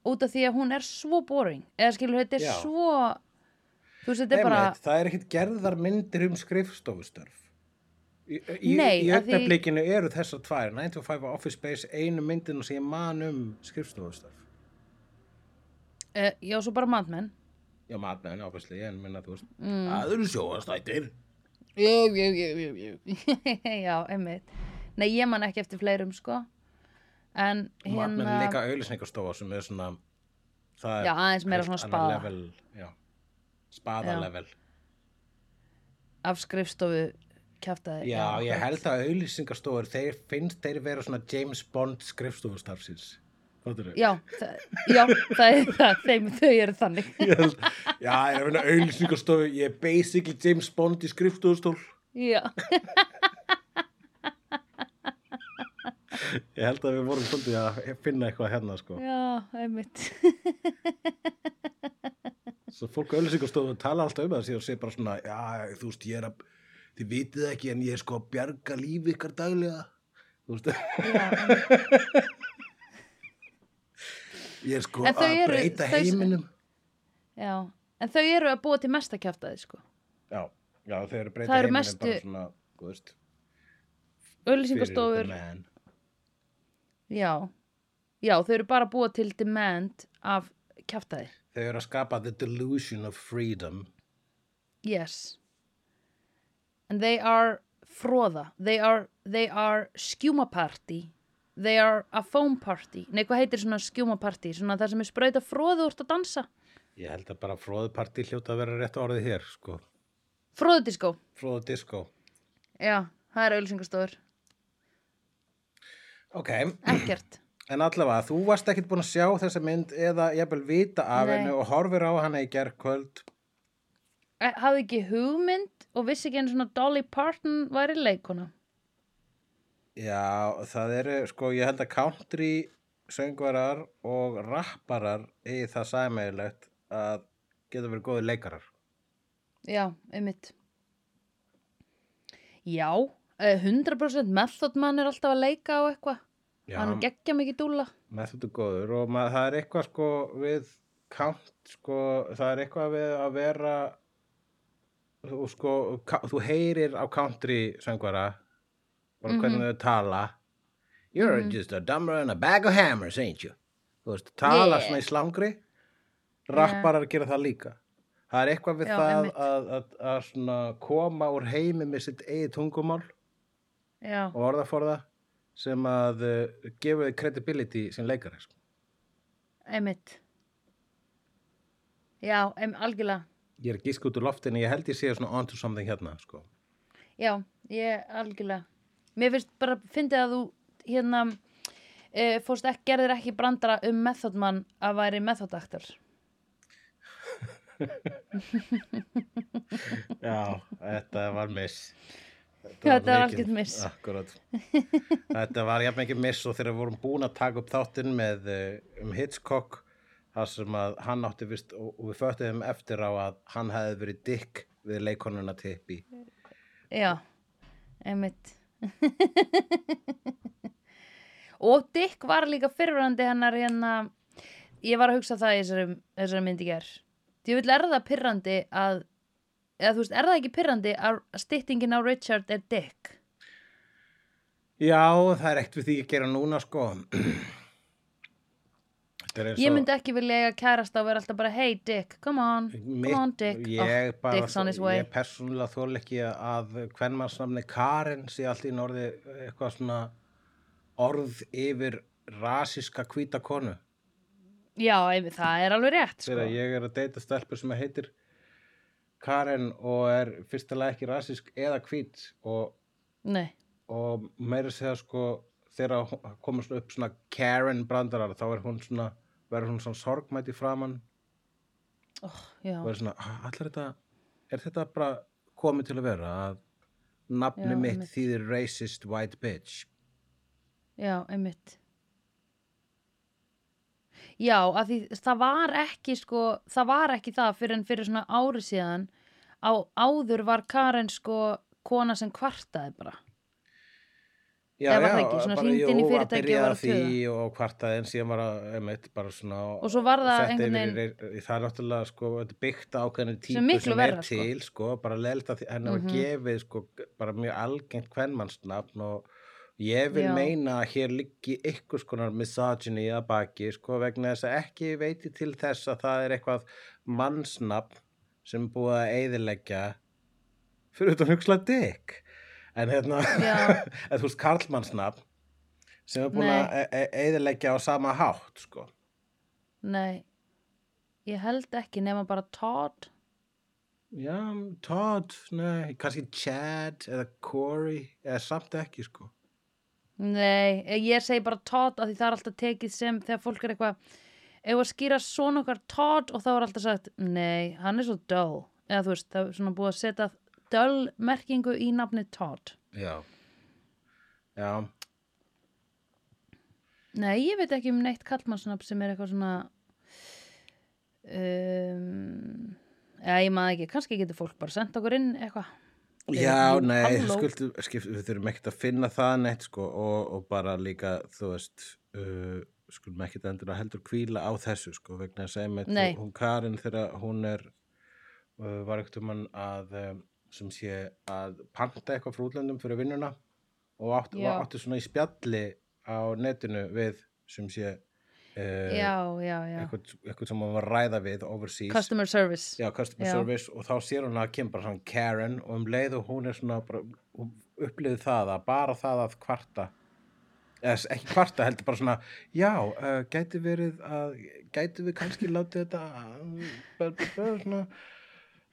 út af því að hún er svo boring. Eða skilur þetta er Já. svo þú veist þetta er bara Einmitt, það er ekkit gerðar myndir um skrifstofustörf. Í, í, Nei, í af því- augnablikinu eru þessar tvær 9 to 5 og Office Space einu myndinu sem ég man um skrifstofustörf. Uh, já svo bara matmenn já, matmenn, obviously, en minna, þú veist. Mm. það eru sjóastættir jú, jú, jú, jú, já, einmitt. Nei ég man ekki eftir fleirum sko. En hérna er líka auðlýsningastofa sem er svona það Já, aðeins meira svona annað spaða. level, já, spaðalevel. Af skrifstofu kjaftaði já, ég held að auðlýsingastofur þeir finnst þeir vera svona James Bond skrifstofustarfsins? Já, já, það er það, þeim, þau eru þannig. Já, ég er að finna auðlýsingastofu, ég er basically James Bond í skrifstofustól. Já, Ég held að við vorum svolítið að finna eitthvað hérna, sko. já, einmitt. Svo fólk á auðlýsingastofu tala alltaf um það síðan og segir bara svona, já, þú veist, ég er að, þið vitið ekki en ég er sko að bjarga lífi ykkar daglega. Þú veist, Já, ég er sko að eru- breyta heiminum. já, en þau eru að búa til mesta kjaftaði, sko. Já, já, þau eru að breyta heiminum mestu- bara svona, man. já, já, þau eru bara að búa til demand af kjaftaði. Þau eru að skapa the delusion of freedom. Yes. And they are fróða. They are, they are skjúmaparty. They are a foam party. Nei, hvað heitir svona skjúmaparty? Svona það sem er sprauta fróðu úr að dansa. Ég held að bara fróðupartí hljóta að vera rétt orðið hér, sko. Fróðudiskó. Fróðu disco. Já, það er auðlýsingastofur. ok, ekkert en allavega, þú varst ekkit búin að sjá þessa mynd eða jafnvel vita af Nei. henni og horfir á hana í gerkvöld. E, hafði ekki hugmynd og vissi ekki einu svona Dolly Parton væri leikona Já, það eru, sko, ég held að country söngvarar og rapparar eigi það sæmeilegt að geta verið góði leikarar. já, einmitt. Já, eh, 100% Method Man er alltaf að leika á eitthvað. Hann geggja mikið dúlla. Með þetta góður og maður, það er eitthvað sko við count, sko, það er eitthvað við að vera þú sko, þú heyrir á country söngvara bara hvernig þau tala You're Mhm. just a dumber and a bag of hammers, ain't you? Veist, tala Yeah. svona í slangri rapparar gera það líka það er eitthvað við Já, það að, að, að koma úr heimi með sitt eigið tungumál já, og orðaforða sem að uh, gefur þið credibility sem leikari sko. einmitt já, em, algjörlega ég er gísk út úr loftinu, ég held ég sé svona onto something hérna sko. já, ég algjörlega mér finnst bara, fyndið að þú hérna e, fórst ekki, gerðir ekki brandara um Method Man að væri Method Actor já, þetta var miss Þetta var mikið- algjört miss. Akkúrat. þetta var jafn mikið miss og þegar við vorum búin að taka upp þáttinn með uh, um Hitchcock þar sem að hann átti vist og, og við föttuðum eftir á að hann hefði verið dick við leikonuna tippi já, einmitt og Dick var líka fyrirvændi hennar hérna ég var að hugsa það í þessari, þessari myndi ger ég vil er það pyrrandi að eða þú veist, er það ekki pyrrandi að styttingin á Richard er Dick? Já, það er eitt við því að gera núna sko Ég myndi ekki vilja eiga kærast á að vera alltaf bara Hey Dick, come on, Mitt- come on Dick. ég, oh, bara, Dick's on his way. ég persónulega þól ekki að hvernmannsnafni Karen sé allt í norði eitthvað svona orð yfir rasíska hvíta konu. Já, það er alveg rétt sko. ég er að deyta stelpur sem heitir Karen og er fyrstulega ekki rasísk eða hvít og, og meira segja sko þegar komast upp svona Karen brandarar þá er hún svona verður hún svona sorgmætt í framann oh, er svona, "Ah, allir þetta er þetta bara komið til að vera að nafni Já, mitt einmitt. þýðir racist white bitch? Já, einmitt. Já, að því það var ekki sko, það var ekki það fyrir en fyrir svona ári síðan. Á áður var Karen sko kona sem kvartaði bara já, það ekki? Bara, hringdi inn í jú, að fyrirtæki og byrja að því tuða. og kvartaði en síðan var að einmitt, bara svona Og svo var það einhvern í- það er náttúrulega sko, byggt á ákveðinu típu Sem sem verra, er sko. til sko, bara leilt að henni var Mhm. gefið sko, bara mjög algengt kvenmannsnafn og ég vil Já. meina að hér liggi ykkur skonar misogyny að baki sko, vegna þess að ekki veiti til þess að það er eitthvað mannsnafn sem búið að eyðileggja fyrir utan hugsla dick en hérna en þú veist karlmannsnafn sem er búin að e- e- eyðileggja á sama hátt sko. Nei, ég held ekki nema bara Todd. Já, Todd, nei, kannski Chad eða Corey, eða samt ekki sko. Nei, ég segi bara Todd af því það er alltaf tekið sem þegar fólk er eitthvað ef að skýra svona okkar Todd? Og þá er alltaf sagt nei, hann er svo dull. Eða þú veist, það er svona búið að setja dull merkingu í nafni Todd. Já. Já, Nei, ég veit ekki um neitt kallmannsnafn sem er eitthvað svona um, eða ég maður ekki, kannski getur fólk bara sendt okkur inn eitthvað. Já, nei, halló. skuldu, skipt, við þurfum ekkert að finna það neitt sko og, og bara líka, þú veist, uh, skulum ekkert endur að heldur kvíla á þessu sko vegna að segja með hún Karin þegar hún er, uh, var ekkert um hann að, um, sem sé að panta eitthvað frá útlöndum fyrir vinnuna og átti, Já. átti svona í spjalli á netinu við sem sé uh, Já, já, já, eitthvað, eitthvað sem hún var að ræða við overseas. Customer service. Já, customer service og þá sér hún að kemur bara svona Karen og um leið og hún er svona bara, hún upplifði það að bara það að kvarta eða ekki kvarta heldur bara svona já, uh, gæti verið að gæti við kannski látið þetta uh, bæ, bæ, bæ, svona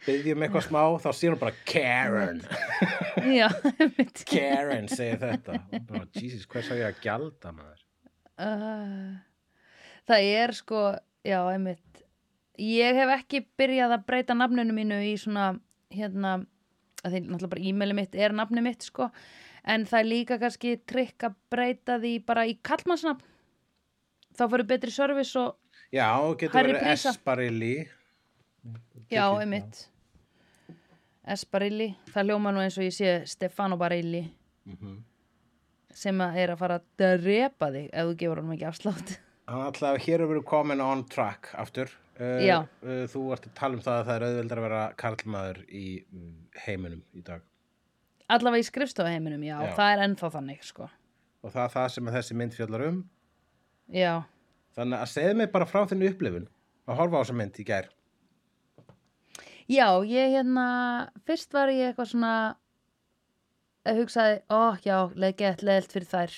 byggjum eitthvað smá þá sér hún bara Karen. Já, Karen segir þetta. Bara, Jesus, hvers á ég að gjalda maður? Uh, það er sko já, einmitt. Ég hef ekki byrjað að breyta nafninu mínu í svona hérna, að því náttúrulega bara e-maili mitt er nafni mitt sko. En það er líka kannski trikk að breyta því bara í kallmannsnafn þá fyrir betri service og Já, getur verið. Esparilli já, einmitt Esparilli, það hljóma nú eins og ég sé Stefano Barilli Mhm. sem að er að fara að drepa þig ef þú gefur honum ekki afslátt. Alltaf hér er verið komin on track aftur. Uh, uh, Þú ert að tala um það að það er auðveldar að vera karlmaður í mm, heiminum í dag. Allavega í skrifstofaheiminum, já, Já. það er ennþá þannig sko, og það er það sem að þessi mynd fjallar um. Já. Þannig að segðu mig bara frá þinni upplifun að horfa á þessa mynd í gær Já, ég hérna, fyrst var ég eitthvað svona að hugsaði, ó já, leið gett leiðilt fyrir þær.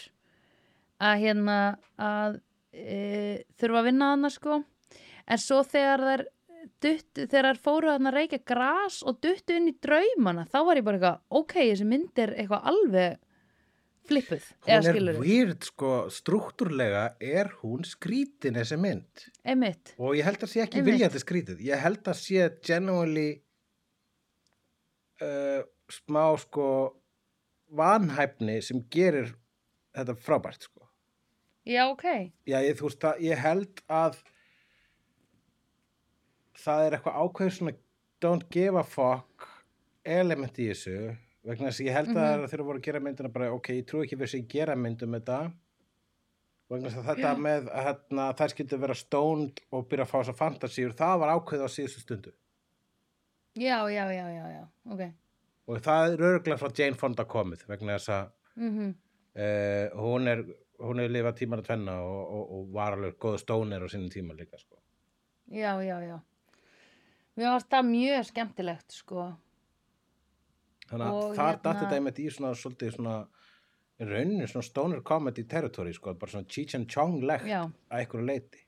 Að hérna að e, þurfa að vinna hana sko. En svo þegar þær duttu, þegar þær fóru að reykja gras og duttu inn í draumana þá var ég bara eitthvað, ok, þessi mynd er eitthvað alveg flippuð Hún er weird sko, struktúrlega er hún skrítin þessi mynd. Einmitt, og ég held að sé ekki Einmitt. viljandi skrítið. Ég held að sé genuinely uh, smá sko vanhæfni sem gerir þetta frábært sko. Já ok. Já, ég, veist, það, ég held að það er eitthvað ákveður svona don't give a fuck element í þessu vegna þess að ég held að Mhm. þeir voru að gera myndina bara, ok, ég trú ekki fyrir að gera mynd um þetta vegna þess að þetta með að hérna, þær skildu vera stónd og byrja að fá þessar fantasíur, það var ákveð á síðustu stundu já, já, já, já, já, ok og það er örgulega frá Jane Fonda komið vegna þess að mhm uh, hún er hún hefur lifað tímar að tvenna og, og, og var alveg góða stónir á sínum tíma líka sko. Já, já, já. Mér varst það mjög skemmtilegt, sko. Þannig að Og þar hérna- dætti þetta einmitt í svona svolítið svona í rauninni svona stoner comedy territory sko, bara svona Cheech and Chong legt Já, að einhverju leiti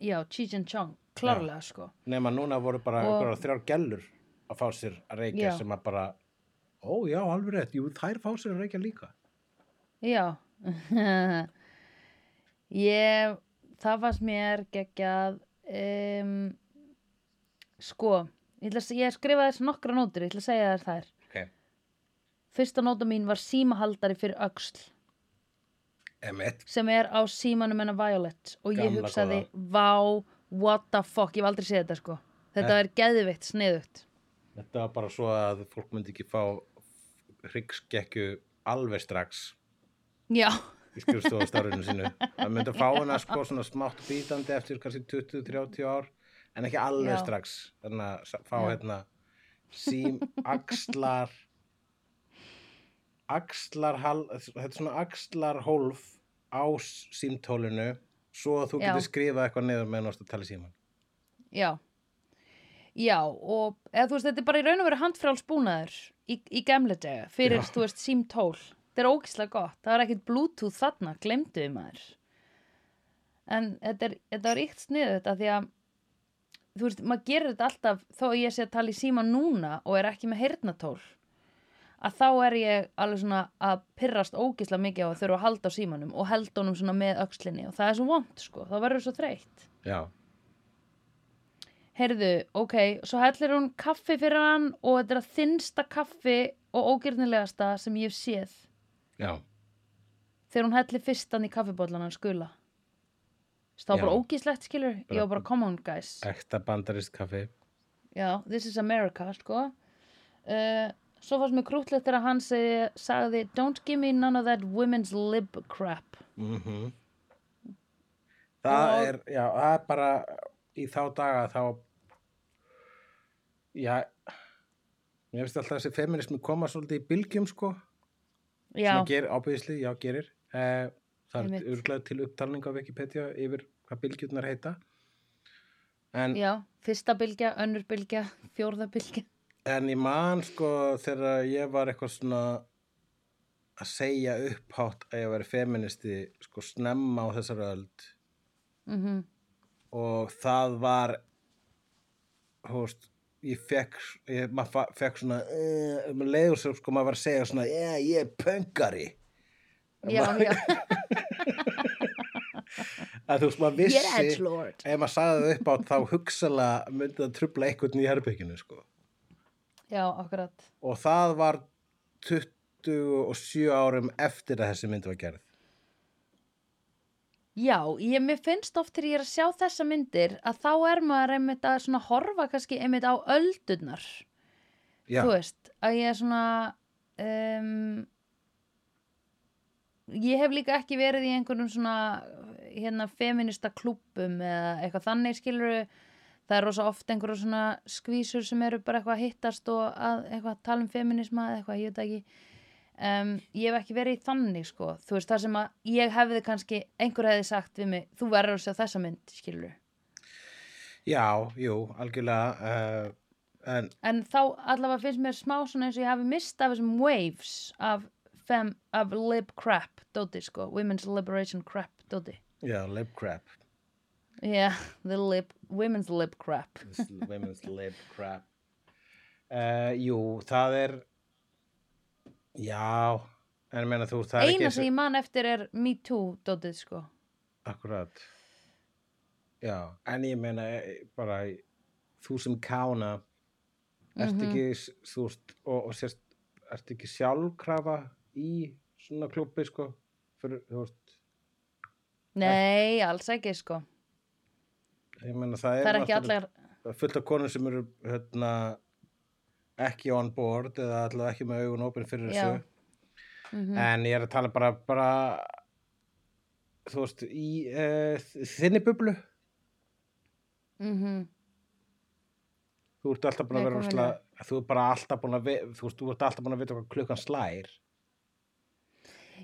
já, Cheech and Chong, klárlega, sko. nema núna voru bara Og- einhverjar þrjár gellur að fá sér að reykja Já. sem að bara ó já, alveg rétt, jú, þær fá sér að reykja líka Já. ég, það fannst mér geggjað, um, sko, ég, ætla, að ég skrifaði þess nokkra nótur, ég ætla að segja þér þær. ok, Fyrsta nóta mín var símahaldari fyrir öxl. emitt sem er á símanum hennar Violet. Og ég Gamla hugsaði, vá, what the fuck, ég hef aldrei séð þetta sko. Þetta er geðvikt, sniðugt. Þetta var bara svo að fólk myndi ekki fá hryggskekkju alveg strax. Já, í skrifstofastarfinu sínu. Það myndi að fá hana sko svona smátt bítandi eftir kannski 20-30 ár en ekki alveg Já. strax þannig að fá Já. hérna sím, axlar axlar þetta er svona axlar hólf á símtólinu svo að þú Já. getur skrifað eitthvað niður með náttúrulega að tala síman já já, og eða þú veist, þetta er bara í raun og veru handfrálsbúnaður í, í gamle dega, fyrir, Já. þú veist, símtól þetta er ógislega gott, það er ekkit bluetooth þarna, glemdu við maður en þetta er, þetta er ykkt sniðugt að því að þú veist, maður gerir þetta alltaf þó að ég sé að tala í síma núna og er ekki með heyrnatól að þá er ég alveg svona að pyrrast ógislega mikið á að þurfa að halda á símanum og held honum svona með öxlinni og það er svo vond sko, þá verður svo þreytt. Já, Heyrðu, ok, svo hellir hún kaffi fyrir hann og þetta er að þinnsta kaffi og ógirnilegasta sem ég hef séð. Já, þegar hún hellir fyrstan í kaffibóllan hann skula. Það var bara ógíslegt, skilur. Ég var bara, come on, guys. ekta bandarist kaffi Já, this is America, sko. Uh, svo fannst mér krútlegt þegar hann segi, sagði, don't give me none of that women's lib crap. mm það Og- er já, það er bara í þá daga þá já mér finnst alltaf þessi feminismi koma svolítið í bylgjum sko Já, sem að gerir, ábyggisli, já gerir eh, það er örglega til upptalning á Wikipedia yfir hvað bylgjurnar heita en, já, fyrsta bylgja, önnur bylgja, fjórða bylgja. en ég man sko þegar ég var eitthvað svona að segja upphátt að ég væri feministi sko snemma á þessar öld Mm og það var hóst, ég fekk, ég, maður fekk svona, uh, um leiður sem sko maður var að segja svona, yeah, ég er pöngari. Já, já, Að þú veist, maður vissi, ef maður sagði það upp á þá hugsalega myndi það trubla einhvern í herbygginu, sko. já, akkurat. Og það var 27 árum eftir að þessi mynd var gerð. Já, ég, mér finnst oft þegar ég er að sjá þessa myndir að þá er maður einmitt að svona horfa kannski einmitt á öldurnar. Já, þú veist, að ég er svona um, ég hef líka ekki verið í einhverjum svona hérna feminista klúbbum eða eitthvað þannig skiluru það er rosa oft einhverjum svona skvísur sem eru bara eitthvað að hittast og að eitthvað tala um feminisma eða eitthvað, ég veit ekki. Um, ég hef ekki verið í þannig sko. Þú veist, það sem að ég hefði kannski einhver hefði sagt við mig, þú verður að sjá þessa mynd skiluru, já, jú, algjörlega, uh, en en þá allavega finnst mér smá svona eins og ég hafi mist af þessum waves af, fem, af lib crap dóti sko, women's liberation crap dóti já, lip crap. yeah, the lib, women's lib crap. Women's lip crap. Uh, Jú, það er Já En ég meina þú, það er eina ekki sem ég man eftir er me too dótið sko. Akkurat. Já, en ég meina eh, bara þú sem kána ert Mhm. ekki s- þú veist, og, og sérst ert ekki sjálfkrafa í svona klubbi sko fyrir, þú veist, nei, alls ekki sko. Ég meina það það er ekki allar fullt af konur sem eru hérna, ekki on board eða allavega ekki með augun opin fyrir Já. þessu. Mm en ég er að tala bara, bara þú veist í uh, þinni bublu. -hmm. þú ert alltaf búin að vera þú ert bara alltaf búin að þú ert alltaf búin að vita hvað klukkan slær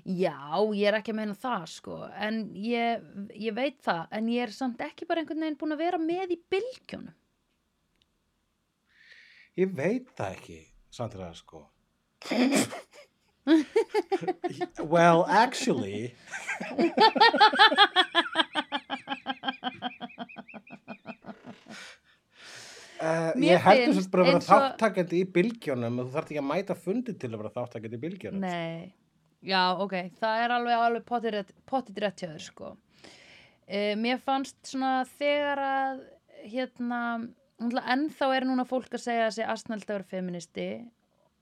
já, ég er ekki að meina það sko. En ég, ég veit það en ég er samt ekki bara einhvern veginn búin að vera með í bylgjónum ég veit það ekki Sandra sko. Well actually. Uh, ég heldur svo bara að vera þáttakandi í bylgjónum og þú þarf ekki að mæta fundi til að vera þáttakandi í bylgjónum Nei, já, ok, það er alveg, alveg potið rétt, hjá þér, sko. Uh, mér fannst svona þegar að, hérna, ennþá er núna fólk að segja að astnælt að vera feministi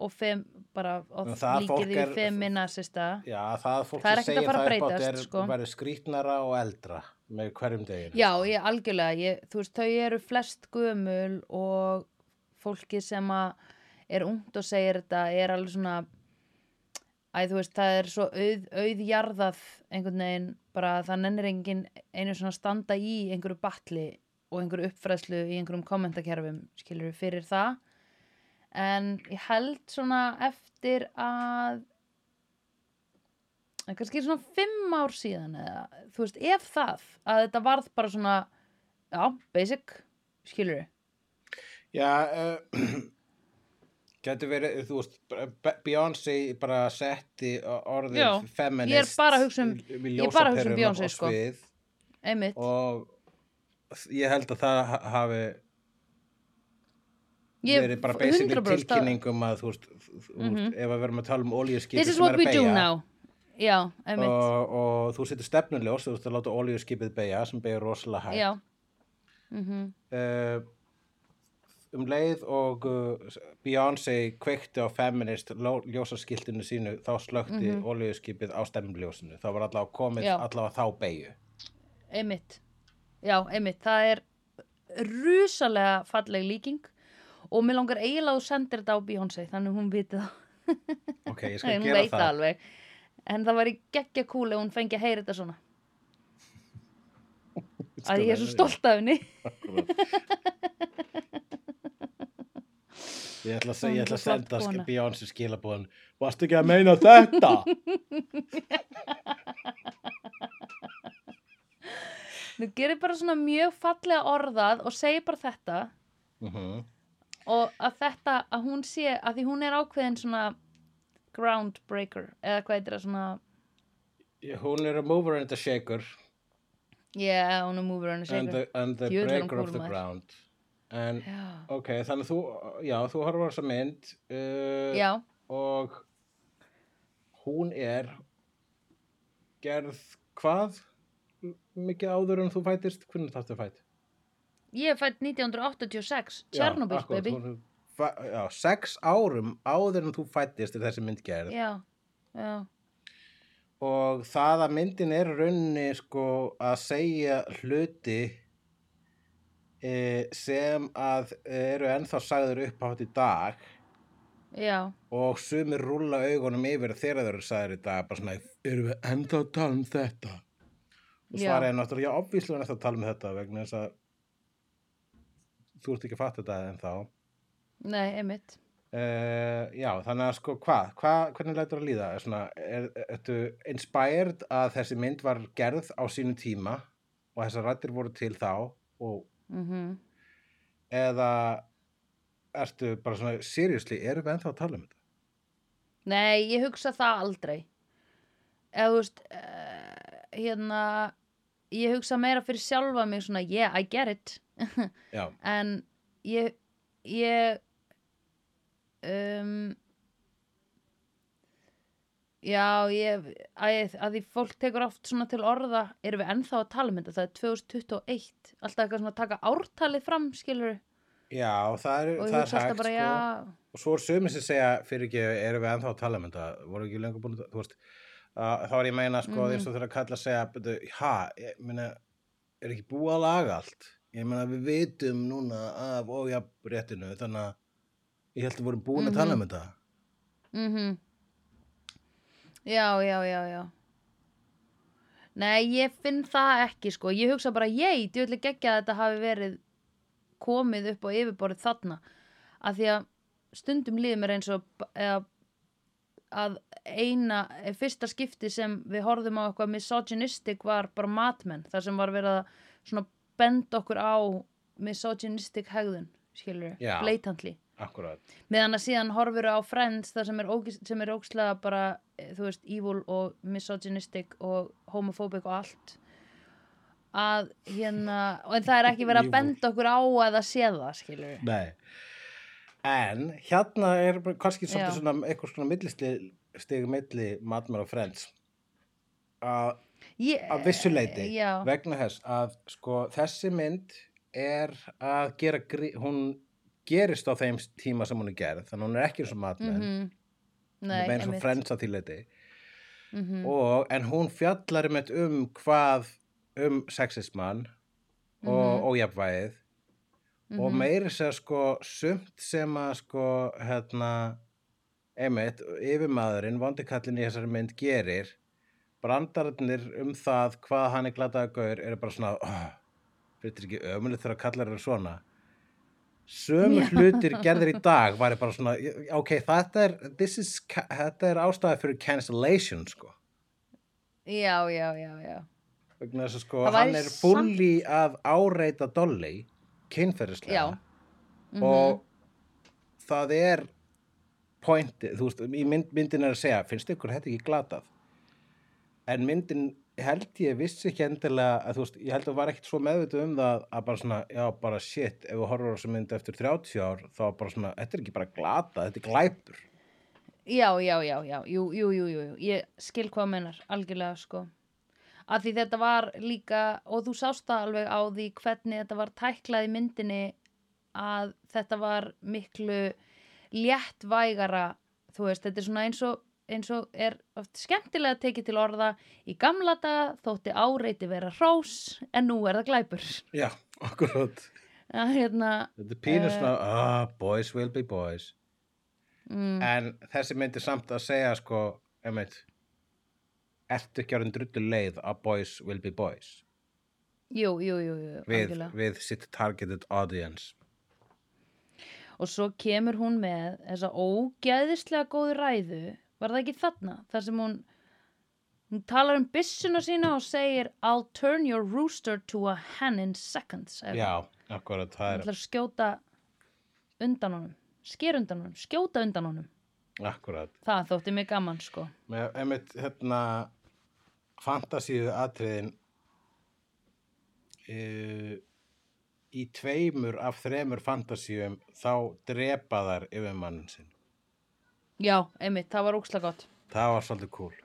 og fem, bara, það líkið því er- feminasista. Já, það fólk Það er ekkert að fara að það breytast, þetta er sko. verið skrítnara og eldra með hverjum deginu. Já, ég algjörlega, ég, þú veist, þau eru flest gömul og fólki sem að er ungt og segir þetta er alveg svona, æ, þú veist, það er svo auð, auðjarðað einhvern veginn, bara það nennir engin einu svona standa í einhverju batli og einhverju uppfræðslu í einhverjum kommentakerfum, skilur við fyrir það. En ég held svona eftir að kannski svona fimm ár síðan eða, þú veist, ef það að þetta varð bara svona já, basic, skilur við Já, uh, getur verið, þú veist, Be- Beyoncé bara setti orðið Já, feminist. ég er bara að hugsa um- um á sko. einmitt, Og ég held að það ha- hafi ég verið bara basically 100% að- tilkynningum að, þú veist, Mhm. veist, ef að verðum að tala um is sem er what að we do beygja, now já, og, og þú setur stefnuljós, þú veist að láta olíuskipið beigja sem beigja rosalega hægt. já mm uh, um leið og uh, Beyoncé kveikti á feminist ljósaskiltinu sínu þá slökti mm olíuskipið á stemmljósinu þá var allavega komið Já. allavega þá beigju einmitt. Já, einmitt, það er rusalega falleg líking og mér langar eiginlega að þú sendir þetta á Beyoncé þannig hún viti það. Ok, ég skal gera það. alveg. En það var í geggja kúli og hún fengi að heyra þetta svona. Að ég er svo stolt af henni ég ætla að, ég ætla að er senda. Beyoncé skilabóðan varstu ekki að meina þetta? Þú gerir bara svona mjög fallega orðað og segir bara þetta. Mm og að þetta, að hún sé, að því hún er ákveðin svona groundbreaker eða hvað heitir það svona, hún er a mover and a shaker. Yeah, hún er mover and a and shaker. the, and the er hún breaker of the ground En, Já. ok, þannig að þú, já, þú horfður á þessa mynd uh, Já, og hún er gerð hvað mikið áður en þú fætist? Hvernig þáttu fætt? ég er fætt 1986, Chernobyl, Já, akkúrat, baby. fa- Já, sex árum áður en þú fættist er þessi mynd gerð Já, já, og það að myndin er í rauninni sko að segja hluti sem að eru ennþá sagður upphátt í dag. Já, og sumir rúlla augunum yfir þegar þeir eru sagður í dag bara svona, erum við ennþá að tala um þetta? Og svara er náttúrulega, já, obvíslega er ennþá að tala um þetta vegna þess að þú ert ekki að fatta þetta ennþá. Nei, einmitt. Uh, já, þannig að sko hvað, hva, hvernig lætur að líða? Er Svona, er, ertu inspired að þessi mynd var gerð á sínu tíma og þessar rættir voru til þá og, Mm eða ertu bara svona, seriously, erum við ennþá að tala um þetta? Nei, ég hugsa það aldrei. Eða, þú veist, uh, hérna, ég hugsa meira fyrir sjálfa mig svona, yeah, I get it. En ég, ég, um, já, ég, að, að því fólk tekur oft svona til orða, erum við ennþá að tala um þetta, það er 2021, alltaf eitthvað svona að taka ártalið fram, skilur já, það er, það er hægt bara, sko. já, og svo er sömur sem segja fyrir ekki, erum við ennþá að tala um þetta? Voru ekki lengur búin að, þú veist uh, þá er ég meina, sko, Mhm. eins og þegar að kalla að segja, ha, ég meina er ekki búið að laga allt? Ég meina við vitum núna af ójafnréttinu, þannig að ég held að við vorum búin að tala um þetta. Mhm, já, já, já, já. Nei, ég finn það ekki, sko, ég hugsa bara, ég, djúlega geggja að þetta hafi verið komið upp á yfirborðið þarna, að því að stundum líður mér eins og eða, að eina, fyrsta skipti sem við horfðum á eitthvað misogynistic var bara matmenn, þar sem var verið að svona benda okkur á misogynistic hegðun, skilur Já. Akkurat, meðan að síðan horfur á Friends það sem er, sem er ógislega bara eh, þú veist, evil og misogynistic og homophobic og allt að hérna og en það er ekki verið að benda okkur á að það sé það, skilur við nei. En hérna er kannski svolítið svona eitthvað svona millistig milli matmar og friends. Að að vissuleiti vegna þess að sko þessi mynd er að gera hún gerist á þeim tíma sem hún er gerð þannig að hún er ekki eins og matmenn mm mhm. Nei, -hmm. eins og friends að því leiti mhm, og en hún fjallar um, um hvað um sexismann og Mhm. ójafnvægið og mhm, meiri sér sko sumt sem að sko hérna einmitt, yfirmaðurinn, vondikallin í þessari mynd gerir brandararnir um það hvað hann er glataða gaur eru bara svona oh, fyrir ekki ömulegt þegar kallar eru svona sömu hlutir gerðir í dag væri bara svona, ok, þetta er this is, þetta er ástæði fyrir cancellation sko já, já, já, já vegna þess að sko, hann er samt- fulli að áreita dolly kynferðislega Já. Mhm. og það er pointið, þú veist, í mynd, myndin er að segja finnst ykkur þetta ekki glatað en myndin held ég vissi ekki endilega að þú veist, ég held að var ekkit svo meðvitað um það að bara svona, já bara shit ef við horfum á þessu mynd eftir 30 ár þá bara svona, þetta er ekki bara glatað, þetta er glæpur Já, já, já, já, jú, jú, jú, jú. ég skil hvað mennar, algjörlega, sko. Að því þetta var líka, og þú sást það alveg á því hvernig þetta var tæklað í myndinni að þetta var miklu léttvægara, þú veist, þetta er svona eins og, eins og er oft skemmtilega tekið til orða í gamla daga þótti áreiti vera hrós en nú er það glæpur. já, akkurat. Að hérna, þetta er pínu Eh. svona, ah, boys will be boys. Mm, en þessi myndi samt að segja sko, einmitt ertu ekki orðin drullu leið að boys will be boys? Jú, jú, jú, jú, við, við sitt targeted audience. Og svo kemur hún með þessa ógæðislega góðu ræðu, var það ekki þarna? Þar sem hún, hún talar um byssuna sína og segir I'll turn your rooster to a hen in seconds. eða já, akkurat, það er ætlar að skjóta undan honum, sker undan honum, skjóta undan honum. akkurat Það þótti mig gaman, sko. með einmitt hérna fantasíu atriðin uh, í tveimur af þremur fantasíum þá drepa þær yfir mann sinn. Já, einmitt, það var ókslega gott. Það var svolítið cool.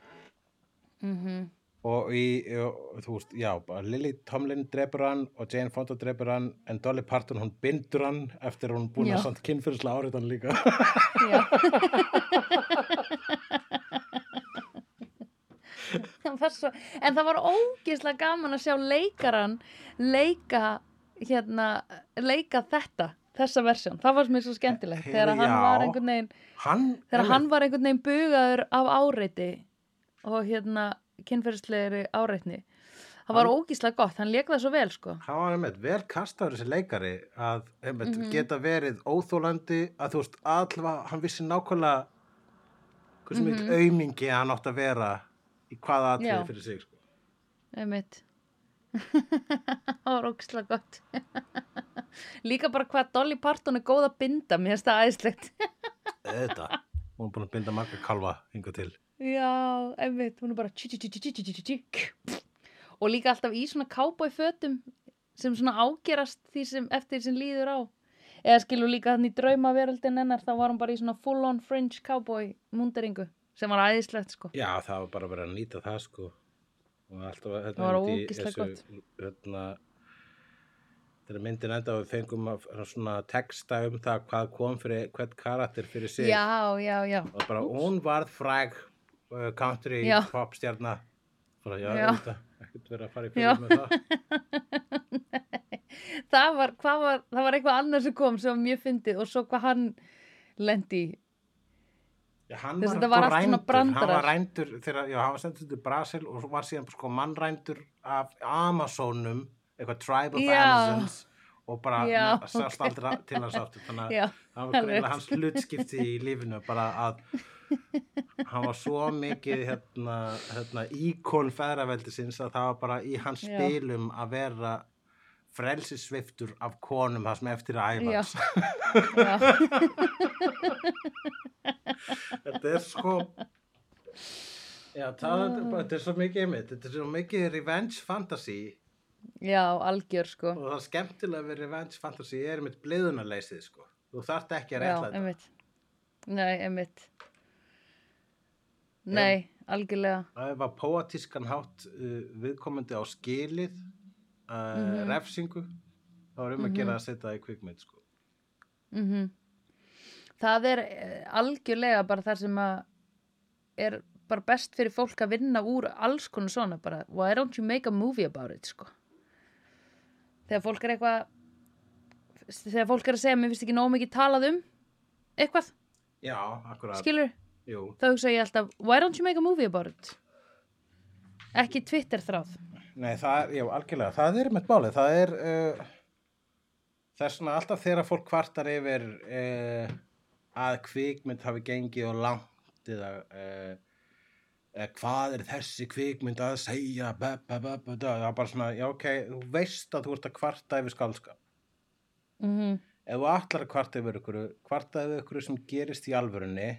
Mm Og í, og, þú veist, já, Lily Tomlin drepur hann og Jane Fonda drepur hann en Dolly Parton hún bindur hann eftir hún búin Já. að samt kynfyrsla árið hann líka. Já. Það svo, en það var ógeðslega gaman að sjá leikaran leika hérna, leika þetta þessa versjón, það var mér svo skemmtilegt þegar hann Já. var einhvern veginn Hann, þegar hann var einhvern veginn bugaður af áreiti og hérna kynferðislegri áreitni það var Hann- ógeðslega gott, hann leik það svo vel sko hann var einmitt vel kastaður þessi leikari að einmitt, Mhm. geta verið óþólandi að þú veist, allavega hann vissi nákvæmlega hversu mm Mhm. aumingi hann átt að vera í hvaða Já. fyrir sig sko. einmitt það var ógislega gott. Líka bara hvað Dolly Parton er góð að binda mér finnst það aðeinslegt þetta, hún er búin að binda marga kalva yngur til. Já, einmitt, hún er bara tjú, tjú, tjú, og líka alltaf í svona kábóifötum sem svona ágerast sem, eftir því sem líður á. Eða skilur líka þannig draumaveröldin ennar þá var hún bara í svona full on fringe cowboy munderingu sem var aðeinslegt sko. Já, það var bara verið að nýta það sko. Og alltaf hérna, ógeðslega þessu, Hérna, þegar myndin enda og við fengum svona texta um það hvað kom fyrir hvern karakter fyrir sig. Já, já, já og bara hún varð fræg uh, country Já. pop stjarna bara já, Já. já. ekkert verið að fara í fyrir með það það var, var, það var eitthvað annað sem kom sem var mjög fyndið og svo hvað hann lendi já, hann var sko var svona rændur. Hann var rændur þegar, já, hann var sendur til Brasil og svo var síðan sko mannrændur af Amazonum eitthvað tribe of Já. Amazons og bara sást ok. aldrei til hans aftur. Þannig að það var greinlega hans hlutskipti í lífinu bara að hann var svo mikið hérna, hérna íkon feðraveldisins að það var bara í hans spilum að vera frelsisviftur af konum það sem eftir að æfa Já. hans. já, þetta er sko já, það bara, þetta er svo mikið einmitt, þetta er svo mikið revenge fantasy já, algjör sko og það skemmtilega við revenge fantasy er einmitt bliðunarleysið sko þú þarft ekki að Já, reyla þetta. Nei, einmitt. Nei, algjörlega. það var póatískan hátt uh, viðkomandi á skilið uh, Mhm. refsingu þá er um að gera að setja það í kvikmynd sko. Mm Það er eh, algjörlega bara það sem að er bara best fyrir fólk að vinna úr alls konar svona bara, why don't you make a movie about it, sko. Þegar fólk er eitthvað, þegar fólk er að segja, mér finnst ekki nóg mikið talað um eitthvað, já, skilur, Jú. þá hugsa ég alltaf, why don't you make a movie about it? Ekki Twitter þráð. Nei, það já, algjörlega, það er með málið, það er uh, það er svona alltaf þegar fólk kvartar yfir uh, að kvikmynd hafi gengið og langt eða uh, hvað er þessi kvikmynd að segja ba, ba, da. það er bara svona, já ok, þú veist að þú ert að kvarta yfir skálskap Mm ef þú ætlar að kvarta yfir ykkur kvarta yfir ykkur sem gerist í alvörunni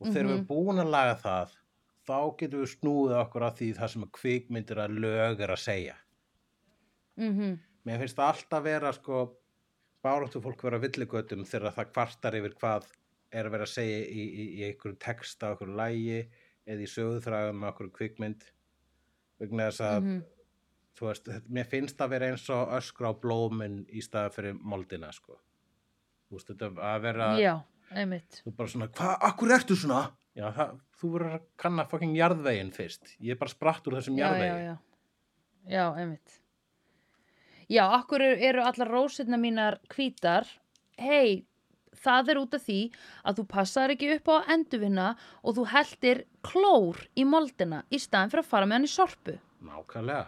og þegar við erum búin að laga það þá getum við snúið okkur að því það sem að kvikmyndir að lög er að segja -hmm. mér finnst það alltaf vera sko báráttu fólk vera villigötum þegar það kvartar yfir hvað er að vera að segja í, í, í einhverju texta, einhverju lægi eða í sögðuþræðum með einhverju kvikmynd vegna þess að Mhm. þú veist, mér finnst það vera eins og öskra á blómin í staða fyrir moldina sko þú veist, þetta að vera Já, einmitt. þú bara svona, hvað, akkur ertu svona? Já, það, þú verður að kanna fucking jarðveginn fyrst ég er bara spratt úr þessum Já, já, jarðvegi já. Já, einmitt. Já, akkur eru, allar rósirna mínar hvítar. Hei, það er út af því að þú passar ekki upp á endurvinna og þú heldir klór í moldina í staðin fyrir að fara með hann í sorpu. nákvæmlega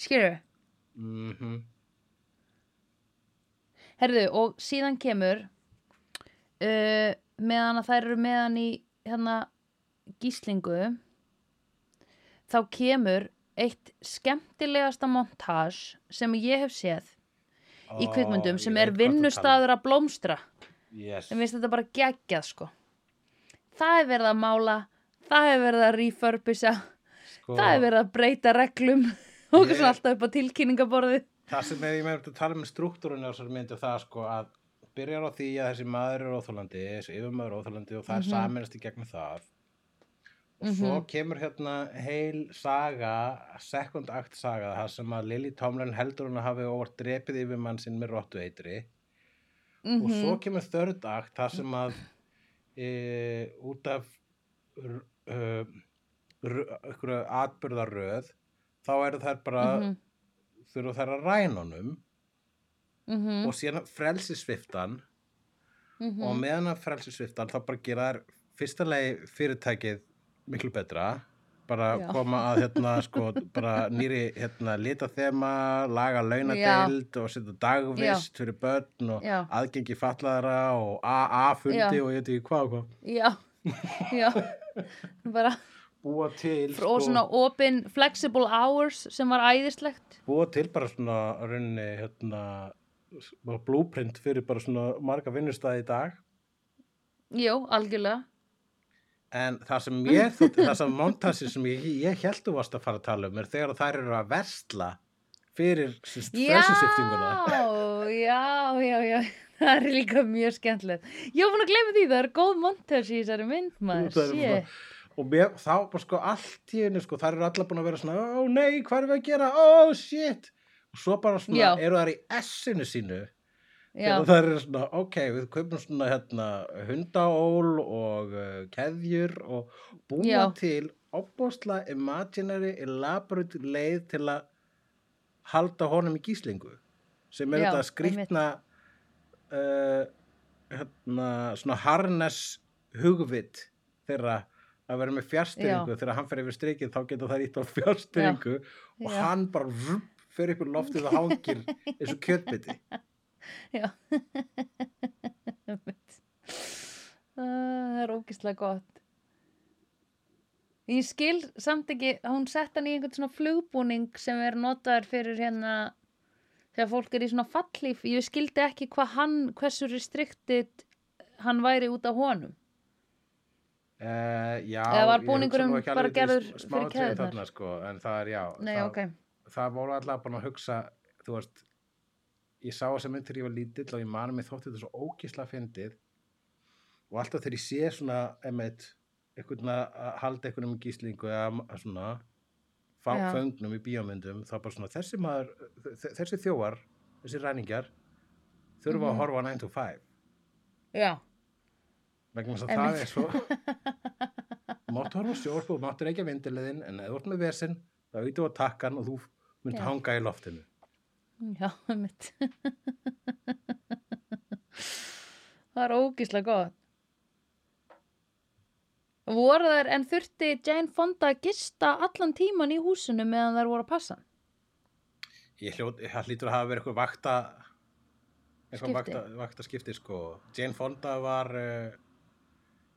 Skilur? mhm Herðu, og síðan kemur uh, meðan að þær eru meðan í hérna gíslingu þá kemur eitt skemmtilegasta montage sem ég hef séð í Ó, kvikmyndum sem er vinnustaður að blómstra. Yes. en veist þetta bara geggjað sko. Það er verið að mála það er verið að refurbisha sko, það er verið að breyta reglum og Ég- svona alltaf upp á tilkynningaborði það sem ég með að tala um struktúrun á þessari myndu það sko að byrjar á því að þessi maður er óþólandi þessi yfirmaður er óþólandi og það er Mhm. saminast í gegnum það og Mhm. svo kemur hérna heil saga second act saga það sem að Lily Tomlin heldur hún að hafi óvart drepið yfirmann sinn með rottu eitri og svo kemur third act það sem að e, út af einhverju atbyrðaröð þá eru þær bara Mhm. þurfa þær að ræna honum Mhm. og síðan frelsisviftan Mhm. og meðan að frelsisviftan þá bara gera þær fyrsta leið fyrirtækið miklu betra bara Já. koma að hérna sko bara nýri hérna lita þema laga launadeild og setja dagvist fyrir börn og Já. aðgengi fatlaðara og AA-fundi Já. og ég veit ekki hvað og hvað Já, já, bara búa til sko, og svona open flexible hours sem var æðislegt. búa til bara svona rauninni hérna bara blueprint fyrir bara svona marga vinnustæði í dag Jú, algjörlega. En það sem ég, þótt- það sem montasi sem ég, ég held þú varst að fara að tala um er þegar þær eru að versla fyrir Já, frelsisiftinguna. já, já, já, það er líka mjög skemmtilegt. Ég var búin að gleyma því, það er góð montage í þessari mynd, maður, er. Og mér, þá bara sko allt í henni sko, þær eru allar búin að vera svona, ó nei, hvað erum við að gera, ó shit. Og svo bara svona, Já. eru þær í essinu sínu. Þegar þær eru svona, ok, við kaupum svona hérna hundaól og uh, keðjur og búa Já. til opbóðsla imaginary elaborate leið til að halda honum í gíslingu sem er Já, þetta skrýtna uh, hérna, svona harness hugvit þeirra að vera með fjárstyringu þegar hann fer yfir strikið þá geta það ítt á fjárstyringu og hann bara vrr, fer upp í loftið og hangir eins og kjötbiti já. Það er ógislega gott. Ég skil samt ekki, hún sett hann í einhvern svona flugbúning sem er notaður fyrir hérna þegar fólk er í svona fallíf. Ég skildi ekki hvað hann, hversu restricted hann væri út af honum. Uh, já, ég hugsa nú ekki alveg til gerður sm- fyrir smáatriði keðjurnar? þarna, sko, en það er já Nei, það, ok. Það voru allavega búin að hugsa þú veist ég sá þess að mynd þegar ég var lítill og ég mani mig þótti þetta svo ógísla fyndið og alltaf þegar ég sé svona emitt, einhvern að halda einhvern um gíslingu eða svona föngnum í bíómyndum þá bara svona þessi maður þessi þjóvar, þessi ræningjar þurfa Mhm. að horfa á 9 to 5 Já, vegna þess að Einmitt. það er svo máttu horfa á sjórp og máttu reykja vindilegðin en ef þú ert með vesinn þá auðvitað á takkan og þú mynd Já. hanga í loftinu já, mitt. það er ógislega gott. Voru þær, en þurfti Jane Fonda að gista allan tíman í húsinu meðan þær voru að passa? ég hljóð, það hlýtur að hafa verið eitthvað vakta eitthvað vakta, vakta skipti sko Jane Fonda var uh,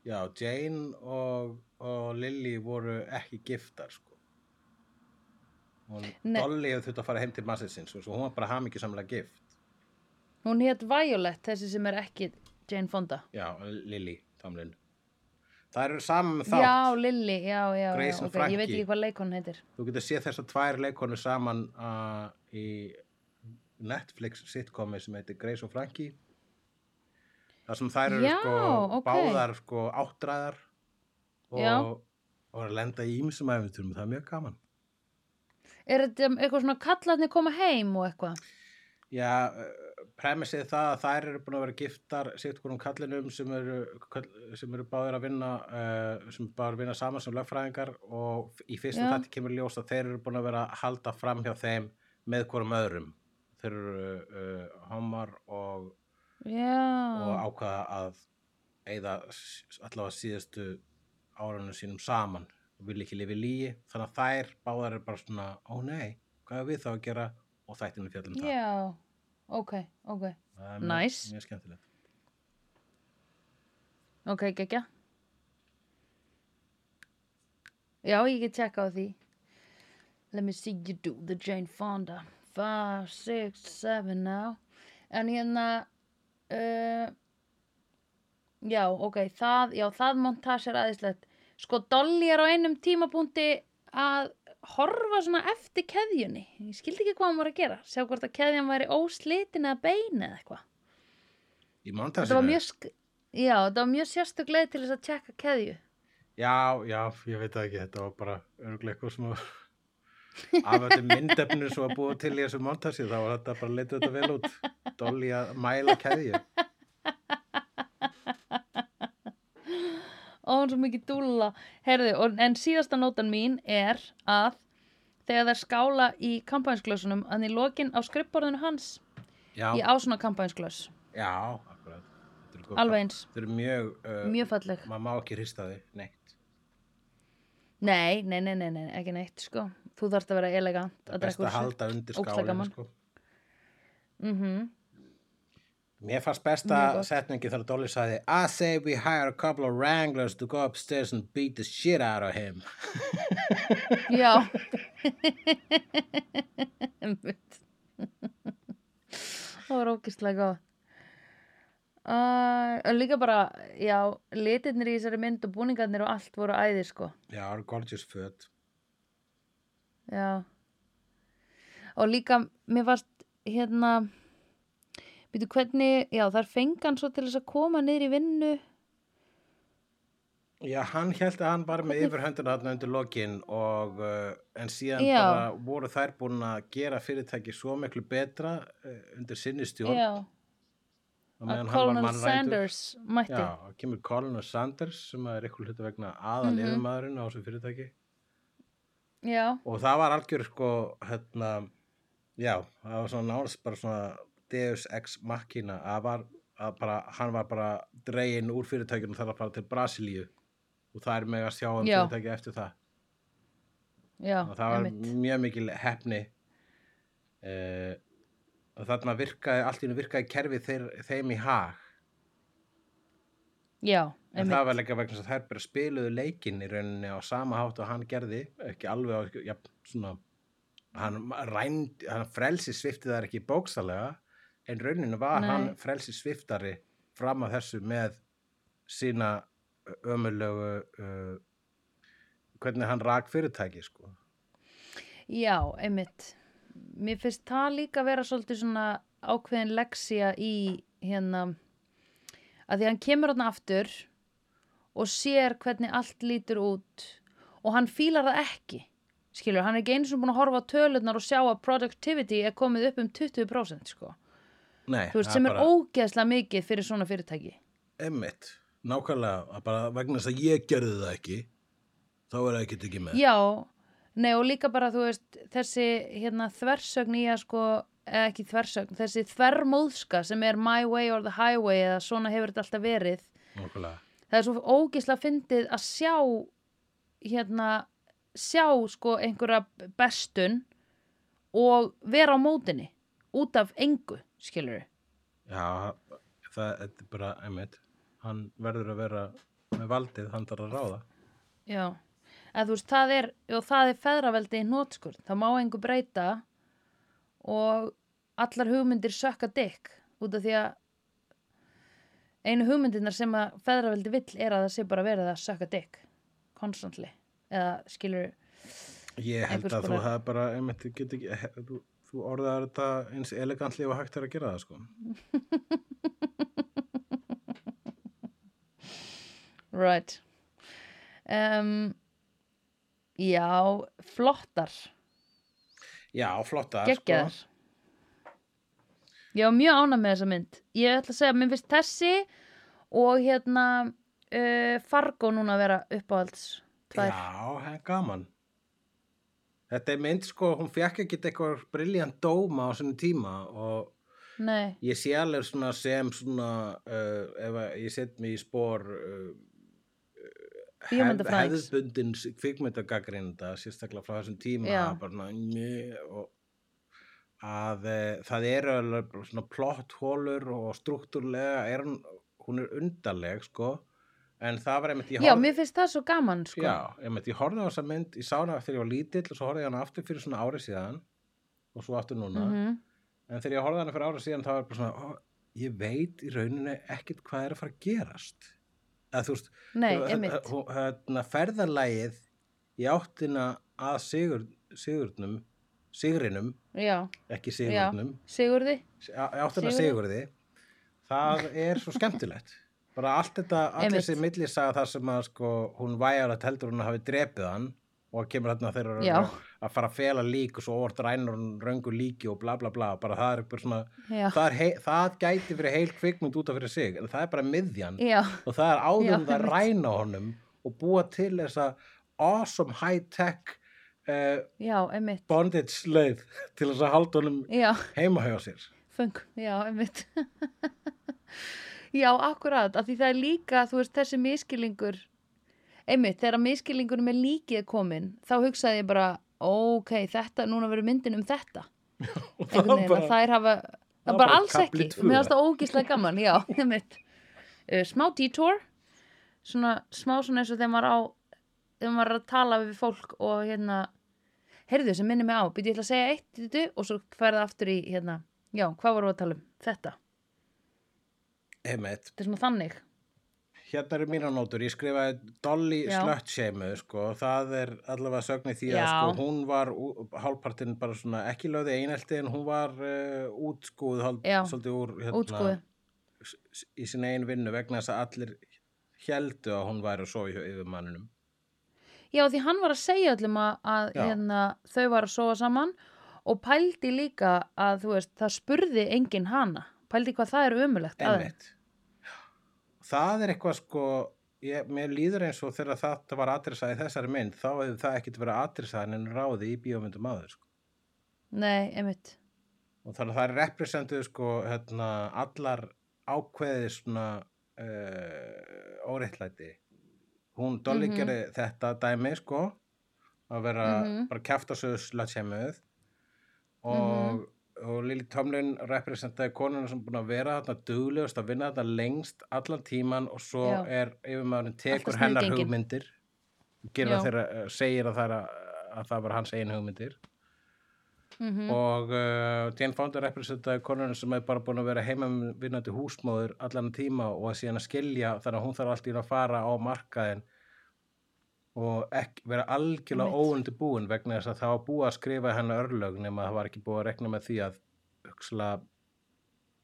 já, Jane og, og Lily voru ekki giftar sko og. Dolly hefur þurft að fara heim til massið og hún var bara ham ekki samlega gift Hún hétt Violet, þessi sem er ekki Jane Fonda. já, Lily, Tomlin það eru saman með þátt Já, Lily, já, já, já, Grace and ok, ég veit ekki hvað leikon heitir. Þú getur séð þessar tvær leikonu saman uh, í Netflix sitcomi sem heitir Grace og Frankie þar sem þær eru Já, sko ok. báðar sko áttræðar og, og er að lenda í ímsum æfinturum, það er mjög gaman Er þetta eitthvað svona kallarnir koma heim og eitthvað? Já, premissið það að þær eru búin að vera giftar sitt hvorum kallinum sem eru, sem eru báðir að vinna uh, sem báðir að vinna saman sem lögfræðingar og í fyrsta Já. þetta kemur ljós að þeir eru búin að vera að halda fram hjá þeim með hvorum öðrum þeir eru uh, homar og, og ákvaða að eigða s- allavega síðustu árunum sínum saman vil ekki lifi lígi þannig að þær báðar eru bara svona ó nei, hvað er við þá að gera og þættinu fjallum það já, ok, ok, er Nice. mjög skemmtilegt ok, gekkja. Já, ég get tjekka á því. Let me see you do the Jane Fonda. Five, six, seven now. En hérna, uh, já, ok, það, já, það montage er aðeinslegt. Sko, Dolly er á einum tímapunkti að horfa svona eftir keðjunni. Ég skildi ekki hvað hann var að gera. Sjá hvort að keðjan væri óslitin eða bein eða eitthvað. Þetta var mjög sk- já, þetta var mjög sérstök leið til þess að tjekka keðju. Já, já, ég veit ekki, þetta var bara örgulega eitthvað sem var af þetta myndefninu sem var búið til í þessu montasi þá var þetta bara leitið þetta vel út. Dolly að mæla keðju og hann svo mikið dúlla. Herði, og, en síðasta nótan mín er að þegar þær skála í kampænsglösunum að í lokin á skrippborðinu hans Já, ég á svona kampænsglös. Já, akkurat. Alveg eins, Þetta eru mjög, uh, mjög falleg. maður má ekki hrista þau, neitt. Nei, nei, nei, nei, nei, ekki neitt sko. Þú þarft að vera elegant Það að er best að halda undir skálinu sko. mm Mér fannst besta setningi þegar Dolly sagði I say we hire a couple of wranglers to go upstairs and beat the shit out of him. Já. Það var ógislega góð Uh, og líka bara, já, litirnir í þessari mynd og búningarnir og allt voru æðir sko. Já, það eru gorgeous föt. Já. Og líka, mér varst hérna, býtu hvernig, já, þar fengan svo til þess að koma niður í vinnu. Já, hann held að hann var með yfirhöndina þarna undir lokin og uh, en síðan Já. bara voru þær búin að gera fyrirtæki svo miklu betra uh, undir sinni stjórn Já, að hann Colonel. Sanders mætti. Já, kemur Colonel Sanders sem er eitthvað hluta vegna aðal Mhm. yfirmaðurinn á þessu fyrirtæki Já, og það var algjör sko hérna, já, það var svona nánast bara svona Deus ex machina að, var, að bara, hann var bara dregin úr fyrirtækinu þar að fara til Brasilíu og það er með að sjá um Já. fyrirtæki eftir það já, og það var einmitt. mjög mikil hefni uh, og þarna virkaði, allt í hennu virkaði kerfið þeir, þeim í hag Já, en einmitt. það var líka vegna þess að þær bara spiluðu leikinn í rauninni á sama hátt og hann gerði ekki alveg á, ja, svona hann rænd, hann frelsi svifti þar ekki bókstallega en rauninni var Nei. hann frelsi sviftari fram að þessu með sína ömulegu uh, hvernig hann rak fyrirtæki sko Já, einmitt. Mér finnst það líka vera svolítið svona ákveðin leksía í hérna að því hann kemur hann aftur og sér hvernig allt lítur út og hann fílar það ekki skilur, hann er ekki einu sem búin að horfa á tölurnar og sjá að productivity er komið upp um 20% sko, Nei, veist, sem er bara- ógeðslega mikið fyrir svona fyrirtæki. Emmitt, nákvæmlega bara vegna þess að ég gerði það ekki þá er það ekki ekki með. Já, nei og líka bara þú veist þessi hérna þversögn í að sko eða ekki þversögn, þessi þvermóðska sem er my way or the highway eða svona hefur þetta alltaf verið. Nákvæmlega. Það er svo ógislega fyndið að sjá hérna sjá sko einhverja bestun og vera á mótinni út af engu, skilur Já, það er bara emmitt hann verður að vera með valdið hann þarf að ráða. Já, að þú veist, það er, og það er feðraveldi í nótskur, það má engu breyta og allar hugmyndir sökka dykk út af því að einu hugmyndirnar sem að feðraveldi vill er að það sé bara verið að sökka dykk constantly, eða skilur Ég held að þú hefði bara emmitt, þú get ekki þú, þú orðaðar þetta eins elegantli og hægt er að gera það sko. Right. Um, Já, flottar. Já, flotta geggjaðar. Sko ég var mjög ánað með þessa mynd. Ég ætla að segja að mér finnst þessi og hérna uh, Fargo núna að vera uppáhalds tvær, Já, það er gaman Þetta er mynd sko, hún fekk ekki eitthvað briljant dóma á sinni tíma og nei, ég sé alveg svona sem svona uh, ef ég set mig í spór uh, hef, Bíómyndafræðings. hefðbundin kvikmyndagagrinda sérstaklega frá þessum tíma Já. bara svona, og að uh, það eru alveg svona plotthólur og struktúrlega er hún, hún er undarleg sko en það var einmitt ég já, mér finnst það svo gaman sko. Já, einmitt, ég horfði á þessa mynd, ég sá hana þegar ég var lítill og svo horfði ég hana aftur fyrir svona ári síðan og svo aftur núna. Mhm. en þegar ég horfði hana fyrir ári síðan þá var bara svona, ó, ég veit í rauninni ekkit hvað er að fara að gerast. Eða þú veist, hú- hérna ferðalægið í áttina að sigur, sigurnum sigrinum, já, ekki já, sigurnum. Sigurði. Í áttina að Sigurði. sigurði. Það er svo skemmtilegt bara allt þetta, Einmitt. þessi millisaga þar sem að sko, hún væjar að heldur hún hafi drepið hann og kemur þarna þeir eru Já. að fara að fela lík og svo orð rænur hún röngu líki og bla bla bla. Bara það er bara svona Já, það, er hei, það gæti verið heil kvikmynd út af fyrir sig en það er bara miðjan. Já, og það er áður Já, en það einmitt. ræna honum og búa til þessa awesome high-tech uh, já, einmitt. bondage leið til þess að halda honum Já, heima hjá sér. Feng, já, einmitt Já, akkurat, af því það er líka, þú veist, þessi miskilingur einmitt, þegar miskilingurum er líkið komin, þá hugsaði ég bara ok, þetta, núna verður myndin um þetta. Einhvern veginn, að þær hafa það það var bara bara alls ekki, mér finnst það ógíslega gaman já, einmitt. Uh, smá detour svona, smá svona eins og þegar maður á þegar maður er að tala við fólk og hérna heyrðu sem minnir mig á, byrju ég ætla að segja eitt þetta, og svo ferða aftur í hérna já, hvað vorum við að tala um? Þetta, Einmitt. þetta er svona þannig Hérna eru mínar nótur, ég skrifaði Dolly. Slutshameu, sko, það er allavega sögni því að Já. sko, hún var hálfpartinn bara svona ekki lögði einelti en hún var uh, útskúð hálf, Já. svolítið úr hérna, s- í sinna einu vinnu vegna þess að allir heldu að hún væri að sofa yfir manninum. já því hann var að segja öllum að, að hérna, þau var að sofa saman og pældi líka að þú veist, það spurði enginn hana pældi hvað það er umulegt Einmitt. Það er eitthvað sko, ég, mér líður eins og þegar þetta var aðrisað í þessari mynd, þá hefði það ekkert verið aðrisað en ráði í bíómyndum aður, sko. nei, einmitt Og þannig að það er representuð sko, hérna, allar ákveði svona uh, óreittlæti. Hún, Dolly Mhm. gerði þetta dæmi, sko, að vera Mhm. bara kæft á sögur slatshemuð og, og Lili Tomlin representaði konuna sem búin að vera þarna duglegust að vinna þarna lengst allan tíman og svo Já. er yfirmaðurinn tekur hennar hugmyndir. Þeirra, uh, segir að það, er, að það var hans eigin hugmyndir. Mm og uh, Jane Fonda representaði konuna sem er bara búin að vera heimavinnandi húsmóður allan tíma og að síðan að skilja þannig að hún þarf alltaf að fara á markaðin og ekki, vera algjörlega Einmitt. óundibúin vegna þess að það var búið að skrifa hennar örlög nema það var ekki búið að rekna með því að hugsla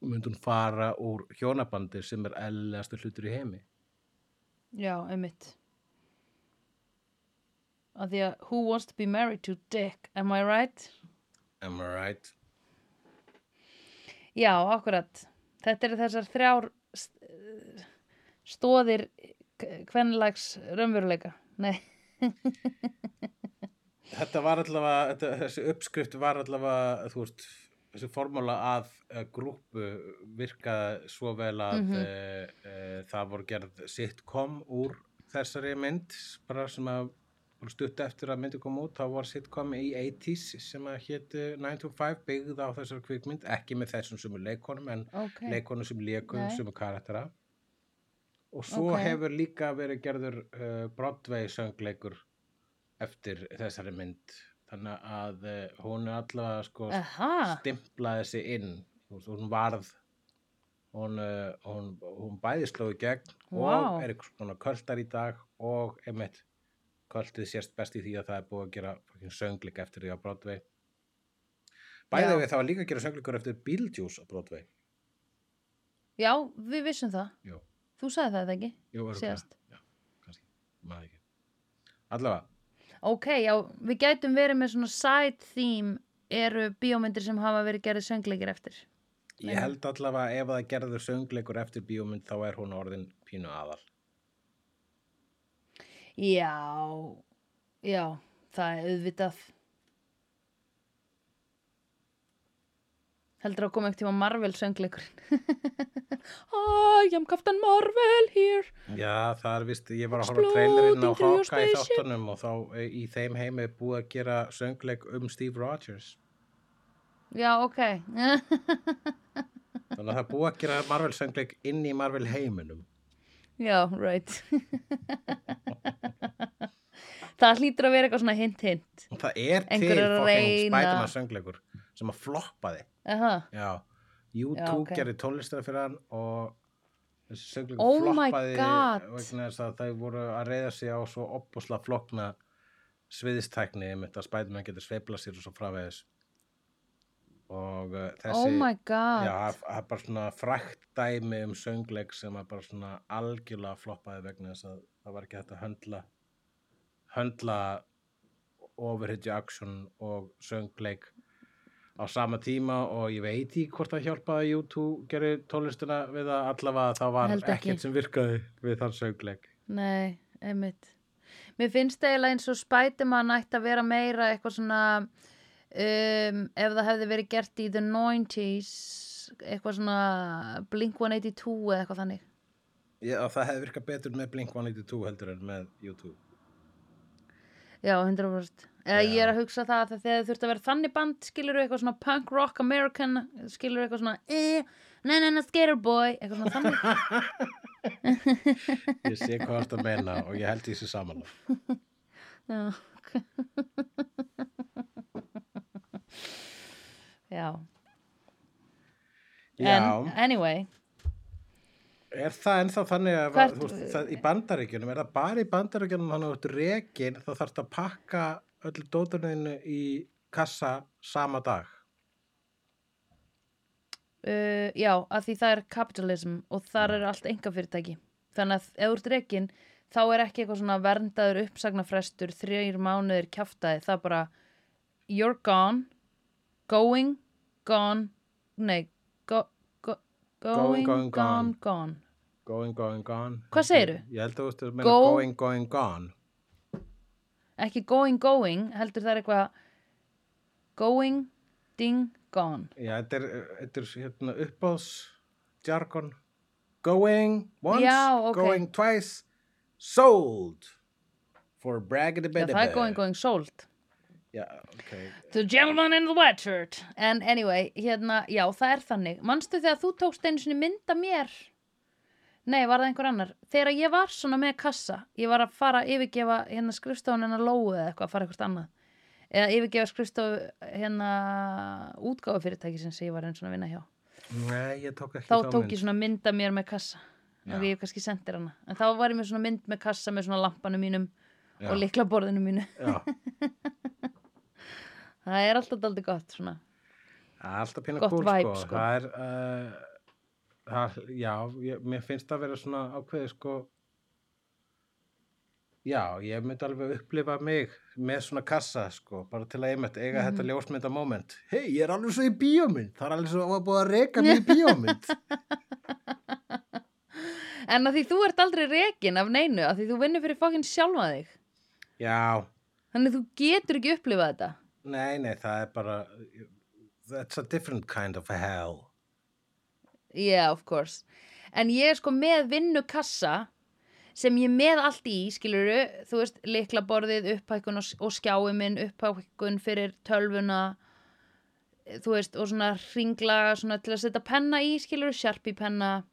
myndi hún fara úr hjónabandi sem er eðlilegastu hlutur í heimi Já, einmitt. Að því að who wants to be married to Dick, am I right? Am I right? Já, akkurat. Þetta eru þessar þrjár st- stóðir kvenlags raunveruleika. Nei, Þetta var allavega, þetta, þessi uppskrift var allavega, þú veist, þessi formúla að uh, grúpu virkaði svo vel að mm Mhm. það voru gerð sitcom úr þessari mynd, bara sem að stutt eftir að myndi kom út, þá var sitcom í 80s sem að hétu 9 to 5 byggð á þessari kvikmynd, ekki með þessum sem er leikonum, en ok. leikonum sem leikum Nei. sem er karaktera. Og svo Ok. hefur líka verið gerður uh, Broadway söngleikur eftir þessari mynd. Þannig að uh, hún er allavega sko stimplaði sig inn. Veist, Hún varð, hún, uh, hún, hún bæði slóði gegn Vá. og er svona kvöldar í dag og einmitt kvöldið sést best í því að það er búið að gera söngleik eftir því á Broadway. Bæði Já. við það var líka að gera söngleikur eftir Beetlejuice á Broadway. já, við vissum það. Jú. Þú sagði það ekki? Jú. Síðast. Já, kannski, maður ekki. Allavega, Ok, já, við gætum verið með svona side theme eru bíómyndir sem hafa verið gerðið söngleikir eftir. ég held allavega ef það gerður söngleikur eftir bíómynd þá er hún orðin pínu aðal. Já, já, það er auðvitað. Heldur að koma ekkert tíma Marvel söngleikurinn. I am Captain Marvel here. Já, það er vist, ég var að horfa trailerinn á Hawkeye spaceship. þáttunum og þá e, í þeim heimi er búið að gera söngleik um Steve Rogers. Já, ok. Þannig að það er búið að gera Marvel söngleik inn í Marvel heiminum. já, right. það hlýtur að vera eitthvað svona hint hint. Og það er til Einhver er að fucking reyna. Spiderman söngleikur sem að floppaði. Aha. Já, U2 Já, ok. gerði tónlistar fyrir hann og þessi söngleikur Oh floppaði vegna þess að þau voru að reyða sig á svo opbúsla flokna sviðistækni einmitt að Spiderman getur sveifla sér og svo framvegis og uh, þessi Oh my god. já, það það er bara svona frækt dæmi um söngleik sem að bara svona algjörlega floppaði vegna þess að það var ekki hægt að höndla höndla overhitju action og söngleik á sama tíma og ég veit ekki hvort það hjálpaði U2 gerir tónlistina við að allavega það var ekki. ekkert sem virkaði við þann söngleik Nei, einmitt. Mér finnst eiginlega eins og Spiderman ætti að vera meira eitthvað svona um, ef það hefði verið gert í the 90s eitthvað svona Blink 182 eða eitthvað þannig. Já, það hefði virkað betur með Blink-182 heldur en með U2 Já, 100%. Eða Já. ég er að hugsa það að þegar þurft að vera þannig band skilur eitthvað svona punk rock American skilur eitthvað svona eh, na na na skater boy eitthvað svona þannig. Ég sé hvað það meina og ég held því sér saman Já. Já. Já, En anyway, er það ennþá þannig að Hvert- þú veist, það, í bandaríkjunum, er það bara í bandaríkjunum þannig að þú ert rekin þá þarfst að pakka öllu dóturinu í kassa sama dag uh, já, að því það er capitalism og þar eru allt enga fyrirtæki. Þannig að ef þú ert rekin, þá er ekki eitthvað svona verndaður uppsagnarfrestur, þrjir mánuðir kjaftaði, það er bara you're gone, going, gone, nei, go, go, going, going, gone, gone. gone. Going, going, gone. Hvað segirðu? Ég held að þú veist að meina Go- going, going, gone. Ekki going, going, heldur það er eitthvað going, ding, gone. Já, þetta er, þetta er hérna uppáðs jargon. Going once, Já, ok. going twice Sold. For braggity Já, það er going, going, sold. Já, ok. The gentleman in the white shirt. En anyway, hérna, já, það er þannig. Manstu þegar þú tókst einu sinni mynda mér Nei, var það einhver annar? Þegar ég var svona með kassa Ég var að fara að yfirgefa hérna skrifstofun hennar lóu eða eitthvað, að fara eitthvað annað. Eða yfirgefa skrifstofu hérna útgáfufyrirtæki sem ég var einn svona að vinna hjá. Nei, ég tók ekki Þá þá tók mynd. ég svona mynda mér með kassa og ég kannski sendir hana. En þá var ég með svona mynd með kassa með svona lampanum mínum Já. og liklaborðinu mínu. Það er alltaf daldið gott svona. Alltaf Gott kúl vibe, sko. Það Já, ég, mér finnst það að vera svona ákveði sko Já, ég myndi alveg upplifa mig með svona kassa sko, bara til að einmitt eiga Mhm. þetta ljósmynda moment. Hei, ég er alveg svo í bíómynd Það er alveg svo að búið að reka mig í bíómynd En að því þú ert aldrei rekin af neinu að því þú vinnur fyrir fokkin sjálfa þig. Já, Þannig þú getur ekki upplifað þetta. Nei, nei, það er bara That's a different kind of hell Yeah, of course. En ég er sko með vinnukassa sem ég með allt í, skiluru þú veist, liklaborðið, upphækkun og, og skjái minn, upphækkun fyrir tölvuna þú veist, og svona ringlaga svona til að setja penna í, skiluru, sharpie penna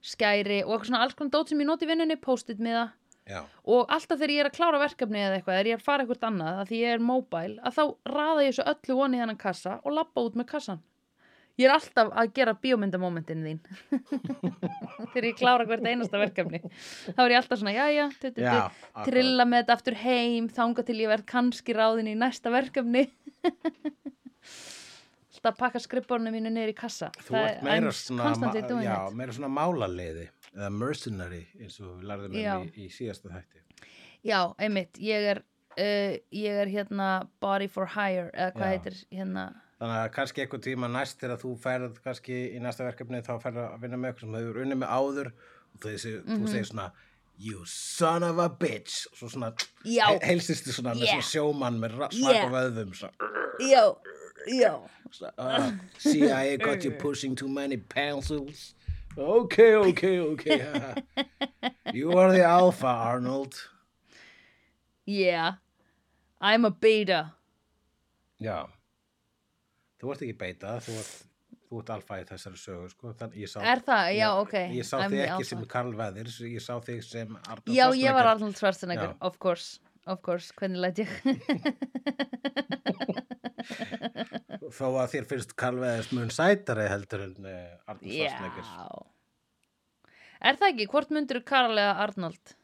skæri og svona alls konar dót sem ég noti vinnunni, post-it miða. Já, og alltaf þegar ég er að klára verkefni eða eitthvað, þegar ég er að fara eitthvað annað að því ég er mobile, að þá raða ég svo öllu voni í þennan kassa og lappa út með kassan ég er alltaf að gera bíómyndamomentin þín þegar ég klára hvert einasta verkefni þá er ég alltaf svona, jæja tu, tu, tu, já akkurat. trilla með þetta aftur heim þanga til ég verð kannski ráðin í næsta verkefni alltaf að pakka skrifborinu mínu niður í kassa Þú ert meira I'm svona, constantly doing já, it meira svona málaliði eða mercenary eins og við lærðum Já. um í, í síðasta þætti. Já, einmitt, ég er uh, ég er hérna body for hire eða hvað Já. heitir hérna Þannig að kannski eitthvað tíma næst þegar þú ferð kannski í næsta verkefni þá ferð að vinna með eitthvað sem þú hefur unnið með áður og þú, mm Mhm. þú segir svona You son of a bitch. Og svo svona Já. he- heilsistu svona með Yeah. svona sjómann með svaka Yeah. vöðum Já, já. Uh, CIA got you pushing too many pencils. Okay, okay, okay. You are the alpha Arnold. Yeah. I'm a beta. Já Þú ert ekki beita þú ert, þú ert alfa í þessari sögu sko. Ég sá, Er það? Já, ok Ég sá I'm þig ekki alpha. sem Karl Veðir ég sá þig sem Arnold Já, ég var Schwarzenegger. Arnold Schwarzenegger, Já. of course Of course, hvernig læt ég Þó að þér finnst Karl Veðirs mun sætari heldur en uh, Arnold Já Schwarzenegger Er það ekki? Hvort myndur Karl eða Arnold?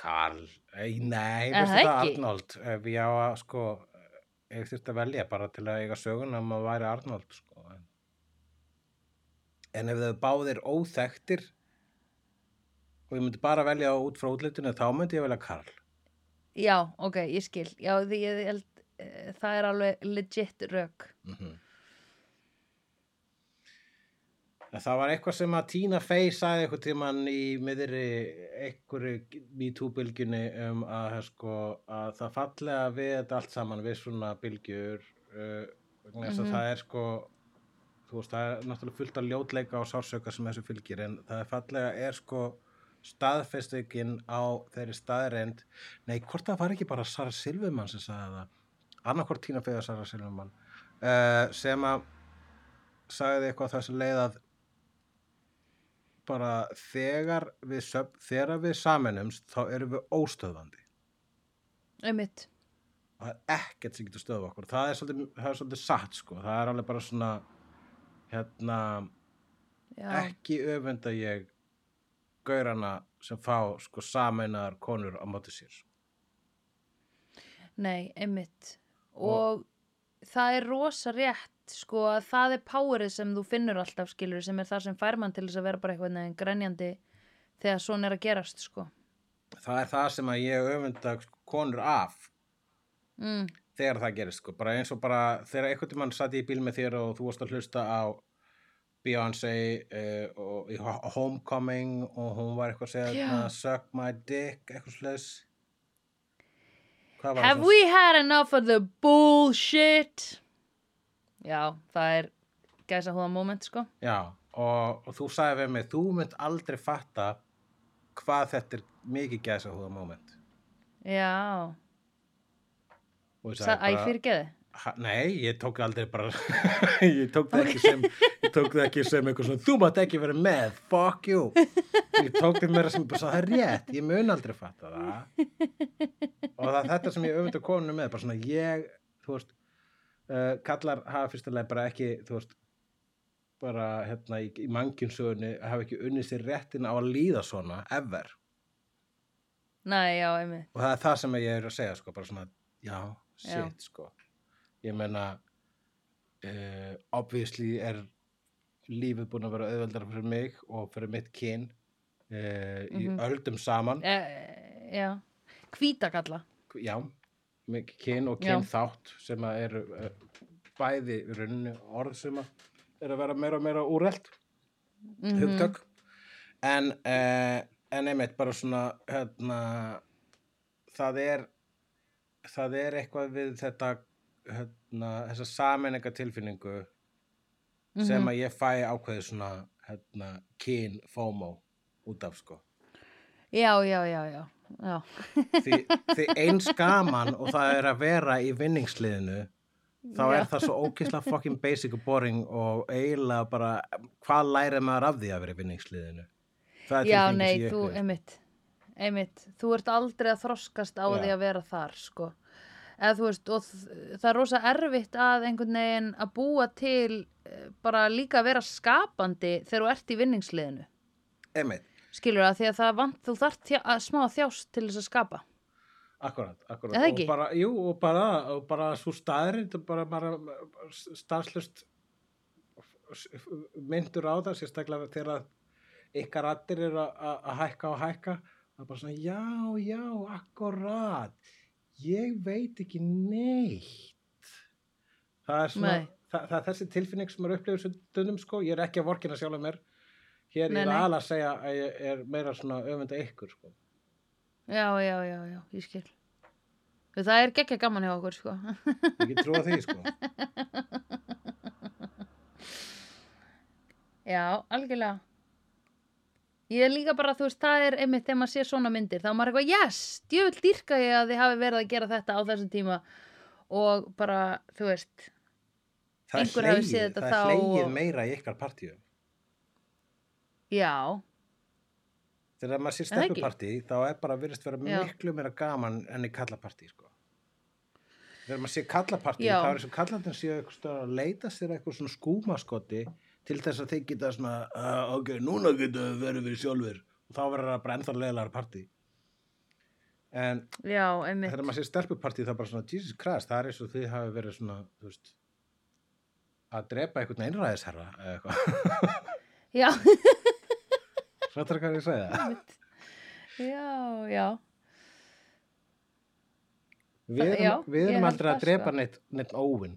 Karl, Ei, nei, veistu það? Arnold ef ég á að sko ef þurfti að velja bara til að eiga sögun að maður væri Arnold sko en, ef þau báðir óþektir og ég myndi bara velja út frá útlitinu þá myndi ég velja Karl Já, ok, ég skil. Já, því ég held, uh, það er alveg legit rök. mm Það var eitthvað sem að Tina Fey sagði eitthvað tímann í miðri einhverju MeToo-bylgjunni um að, sko, að það fallega við þetta allt saman við svona bylgjur uh, þess að Mhm. það er sko veist, það er náttúrulega fullt af ljótleika og sársöka sem þessu fylgir en það er fallega er sko staðfestingin á þeirri staðreind nei, hvort það var ekki bara Sara Silverman sem sagði það annarkvort Tina Fey og Sara Silverman uh, sem að sagði eitthvað leið að bara þegar við, þegar við saminumst þá erum við óstöðvandi. Einmitt. það er ekkert sem getur stöðva okkur. Það er svolítið, það er svolítið satt sko. Það er alveg bara svona hérna, Já, ekki öfunda ég gaurana sem fá sko sameinaðar konur á móti sér nei, einmitt. Og- Og, það er rosa rétt, sko, að það er powerið sem þú finnur alltaf, skilur, sem er það sem fær mann til þess að vera bara eitthvað neginn grænjandi þegar svona er að gerast, sko. það er það sem að ég öfunda sko, konur af. Mm, þegar það gerist sko, bara eins og bara þegar einhvern tímann satt í bíl með þér og þú varst að hlusta á Beyoncé uh, og Homecoming og hún var eitthvað að segja hérna, suck my dick, eitthvað var Have we had enough of the bullshit? Já, það er gæsa húða moment, sko. Já, og, og þú sagði við mig þú mynd aldrei fatta hvað þetta er mikið gæsa húða moment Já, og ég Sa sagði æ, fyrir geði. Ha, nei, ég tók aldrei bara ég tók það ekki sem ég tók það ekki sem eitthvað svona þú mátt ekki vera með, fuck you. Ég tók það meira sem bara það er rétt ég mun aldrei fatta það. Og það er þetta sem ég öfndi koninu með bara svona ég, þú veist uh, kallar hafa fyrstulega bara ekki þú veist bara hérna í, í mannkjumsögunni hafa ekki unnið sér réttin á að líða svona ever. Nei, já, einmitt. og það er það sem ég er að segja sko, bara svona, já, shit Já. sko ég meina uh, obviously er lífið búin að vera auðveldara fyrir mig og fyrir mitt kyn uh, í Mhm. öldum saman E, já, hvítakalla. já, kyn og Já. kyn þátt sem að eru uh, bæði í rauninni orð sem að er að vera meira og meira úrelt Mhm. hugtök en, uh, en einmitt bara svona hérna, það er það er eitthvað við þetta hérna, þessa sameininga tilfinningu sem Mhm. að ég fæ ákveði svona hérna, kyn FOMO út af sko Já, já, já, já. já. því, því eins gaman og það er að vera í vinningsliðinu þá Já. er það svo ókysla fucking basic og boring og eiginlega bara hvað lærið maður af því að vera í vinningsliðinu Já, nei, þú, einmitt, einmitt, þú ert aldrei að þroskast á Já. því að vera þar, sko. Eða þú veist, og það er rosa erfitt að einhvern veginn að búa til eh, bara líka að vera skapandi þegar þú ert í vinningsliðinu. einmitt Skilur það, því að það vant, þú þarft þjá, að smá þjást til þess að skapa. Akkurat, akkurat. Er það ekki? Og bara, jú, og bara, og bara svo staðrind og bara, bara starfslust myndur á það, sérstaklega þegar ykkar rattir eru að- hækka og hækka, það er bara svona, já, já, akkurat, ég veit ekki neitt. Það er svona, Nei. það, það er þessi tilfinning sem er upplifur stundum, sko, ég er ekki að vorkina sjálfur mér, hér Nei, er nei. alveg að segja að ég er meira svona öfunda ykkur, sko. Já, já, já, já, ég skil. Það er geggja gaman hjá okkur, sko. Get trúa því, sko. Já, algjörlega. Ég er líka bara, þú veist, það er einmitt þegar maður sér svona myndir, þá er maður eitthvað, yes, djöfull dýrka ég að þið hafi verið að gera þetta á þessum tíma og bara, þú veist, Það er Einhver hafi séð þetta það er þá hlegið og- meira í ykkar partíu. já, Þegar maður sér stelpupartí, þá er bara virðist vera Já. miklu meira gaman enn í kallapartí, sko. Þegar maður sér kallapartí, þá er og kallandin séu að leita sér eitthvað svona skúmaskoti til þess að þeir geta svona, uh, ok, núna geta við verið við sjálfur og þá verður það bara leiðilega partí. en já, þegar maður sé stelpupartí þá bara svona Jesus Christ, það er eins og þið hafi verið svona veist að drepa einhvern einræðisherra eða eitthvað já, Fattar hvað ég segja? einmitt já, já Við erum, við erum aldrei að það, drepa sko. neitt, neitt óvinn.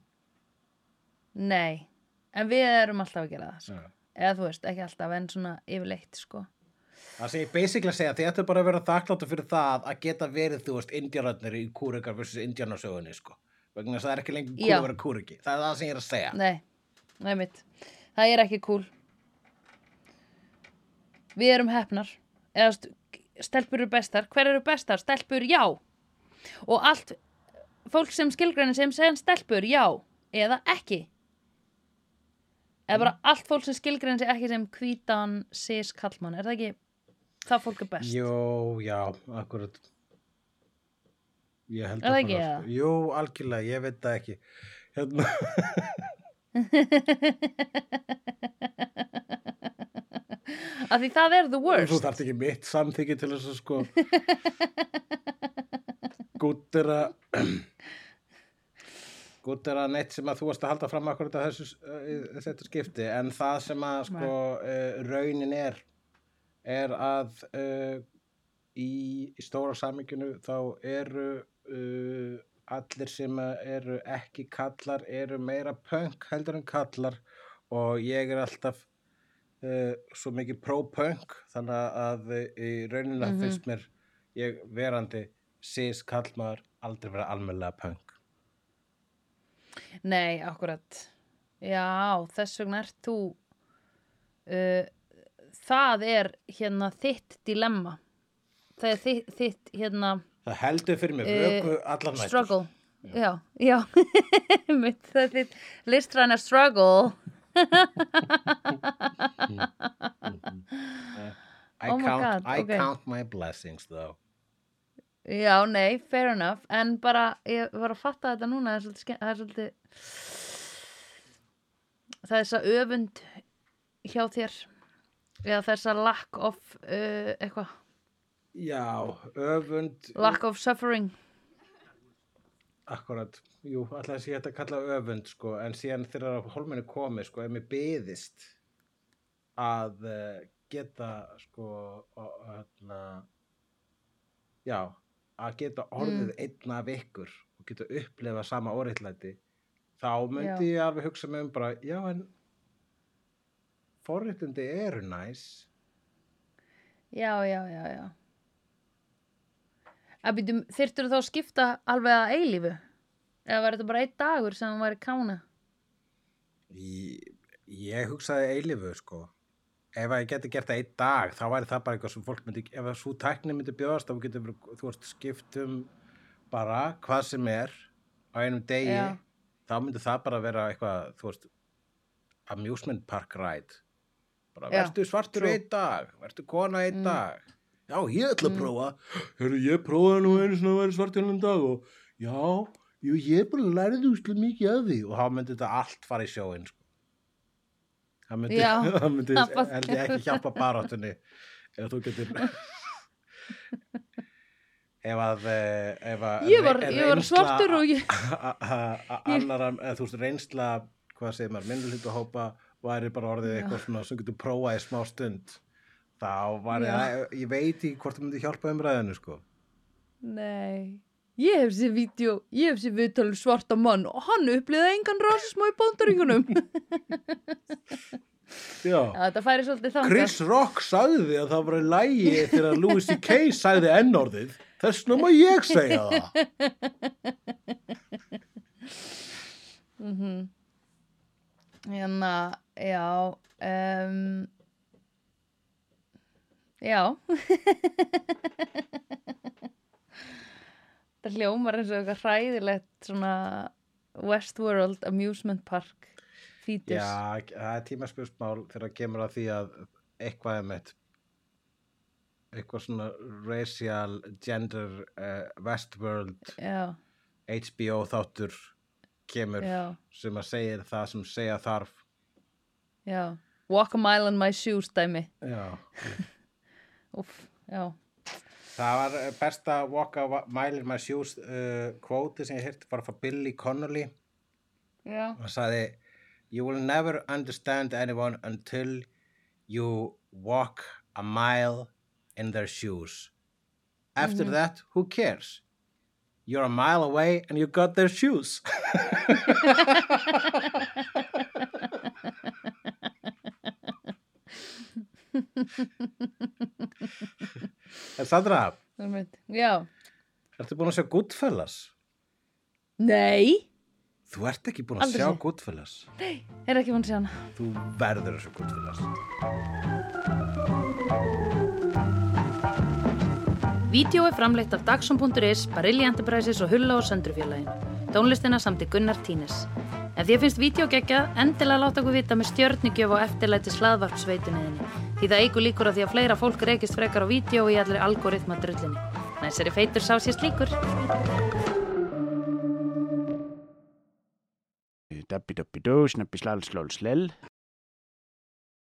nei, en við erum alltaf að gera það sko. Eða þú veist, ekki alltaf en svona yfirleitt sko Það ég basically að segja, þið ættu bara að vera þakkláttu fyrir það að geta verið, þú veist, indjararnir í kúrikar versus indjarnasögunni, sko. Vegna þess að það er ekki lengur Já. að vera kúriki. Það er það sem ég er að segja. Nei, nei mitt. Það er ekki cool. Við erum hefnar. Eða st- stelpur eru bestar. Hver eru bestar? Stelpur, já. Og allt fólk sem skilgrænir sem segja stelpur, já. Eða ekki. Eða bara allt fólk sem skilgrænir sig ekki sem hvítan cis kallmann. Er það ekki það fólk er best? Jó, já, akkurat. Ég held Er það að bara, sko. Jú, algjörlega, ég veit það ekki. Hérna, Af því það er the þú worst. þarft ekki mitt samþykki til þess að sko gúttera gúttera neitt sem að þú varst að halda fram akkurat að þessu uh, þetta skipti en það sem að sko uh, raunin er er að uh, í, í stóra saminginu þá eru uh, allir sem að eru ekki kallar eru meira punk heldur en kallar og ég er alltaf uh, svo mikið pro-punk þannig að í rauninni Mhm. finnst mér ég verandi cis kallmaður aldrei vera almennilega punk Nei, akkurat. Já, þess vegna ert þú uh, það er hérna þitt dilemma. Það er þitt, þitt hérna það heldur fyrir mig vöku allar nættur struggle. Já, já. Það er þitt listræna struggle. I, Oh my count, God, I ok. count my blessings though Já, nei, fair enough. En bara, ég var að fatta þetta núna, það er svolítið, það er svolítið, það er þess að öfund hjá þér. Eða þess að lack of, uh, eitthvað, já, öfund lack of suffering. Akkurat, jú, alltaf sé þetta að kalla öfund sko, en síðan þegar að hólmenni komi sko, ef mér byðist að uh, geta sko, og, hérna, já, að geta orðið Mm. einn af ykkur og geta upplefa sama óreittlæti þá myndi ég alveg hugsa mig um bara, já en forréttindi eru næs Já, já, já, já. Þyrftur þá að skipta alveg að eilífu? Eða var þetta bara einn dagur sem hann væri kána? Ég, ég hugsaði eilifu sko ef ég geti gert það einn dag þá væri það bara eitthvað sem fólk myndi ef svo tækni myndi bjóðast þá getur þú veist skiptum bara hvað sem er á einum degi Já. þá myndi það bara vera eitthvað þú veist amusement park ride bara Já, vertu svartur einn dag vertu kona einn Mm. dag já ég ætla að prófa Heru, ég prófaði nú einu svona að vera svartur einn dag og já, jú, ég bara lærði úslega mikið af því og þá myndi þetta allt fara í sjóin sko. Það myndi, Já, það myndi held ég ekki hjálpa baráttunni ef þú getur ef að eh, ef að Ég var, ég var svartur og ég... a- a- a- annara, eða þú veist, reynsla hvað segir maður, minnulítu hópa væri bara orðið eitthvað svona sem getur prófað í smá stund. Þá var Já. ég, ég veit ekki hvort það myndi hjálpa umræðinu sko. Nei. Ég hef sér vídeo, ég hef sér viðtalið svarta mann og hann uppliði engan rasisma í bándaringunum. Já. Þetta færi svolítið þangað. Chris Rock sagði að það var í lægi þegar Louis C.K. sagði ennorðið þess vegna má ég segja það Mm Hérna, já, um, já. Það hljómar eins og eitthvað hræðilegt svona Westworld Amusement Park fítus. Já, það er tímaspjörsmál þegar það kemur að því að eitthvað er mitt eitthvað svona racial, gender, uh, Westworld Já, HBO þáttur kemur já, sem að segir það sem segja þarf já. Walk a mile in my shoes, dæmi. Já, Úff, já. Það var eh, besta walk a mile in my shoes uh, kvóti sem ég hirti bara frá Billy Connolly Já. og sagði You will never understand anyone until you walk a mile in their shoes. After that, who cares? You're a mile away and you got their shoes. En Sandra, Einmitt. Já. ertu búin að sjá Goodfellas? Nei. Þú ert ekki búin að Aldrei sjá. Goodfellas. Er ekki búin að sjá hana. Þú verður að sjá Goodfellas. Vídeó er framleitt af Dagsum.is, Barilli Enterprises og Hulla og Söndrufjörlægin. Tónlistina samt í Gunnar Tínes. Ef því finnst vídeo geggjað, endilega láta okkur vita með stjörnigjöf og eftirlæti slaðvarpsveitunniðinni. Því það eigur líkur að því að fleira fólk reykist frekar á vídeo í allir algoritma drullinni. Næsari feitur sá sér slíkur. Dabbi dabbi dó, snabbi slal slól slell.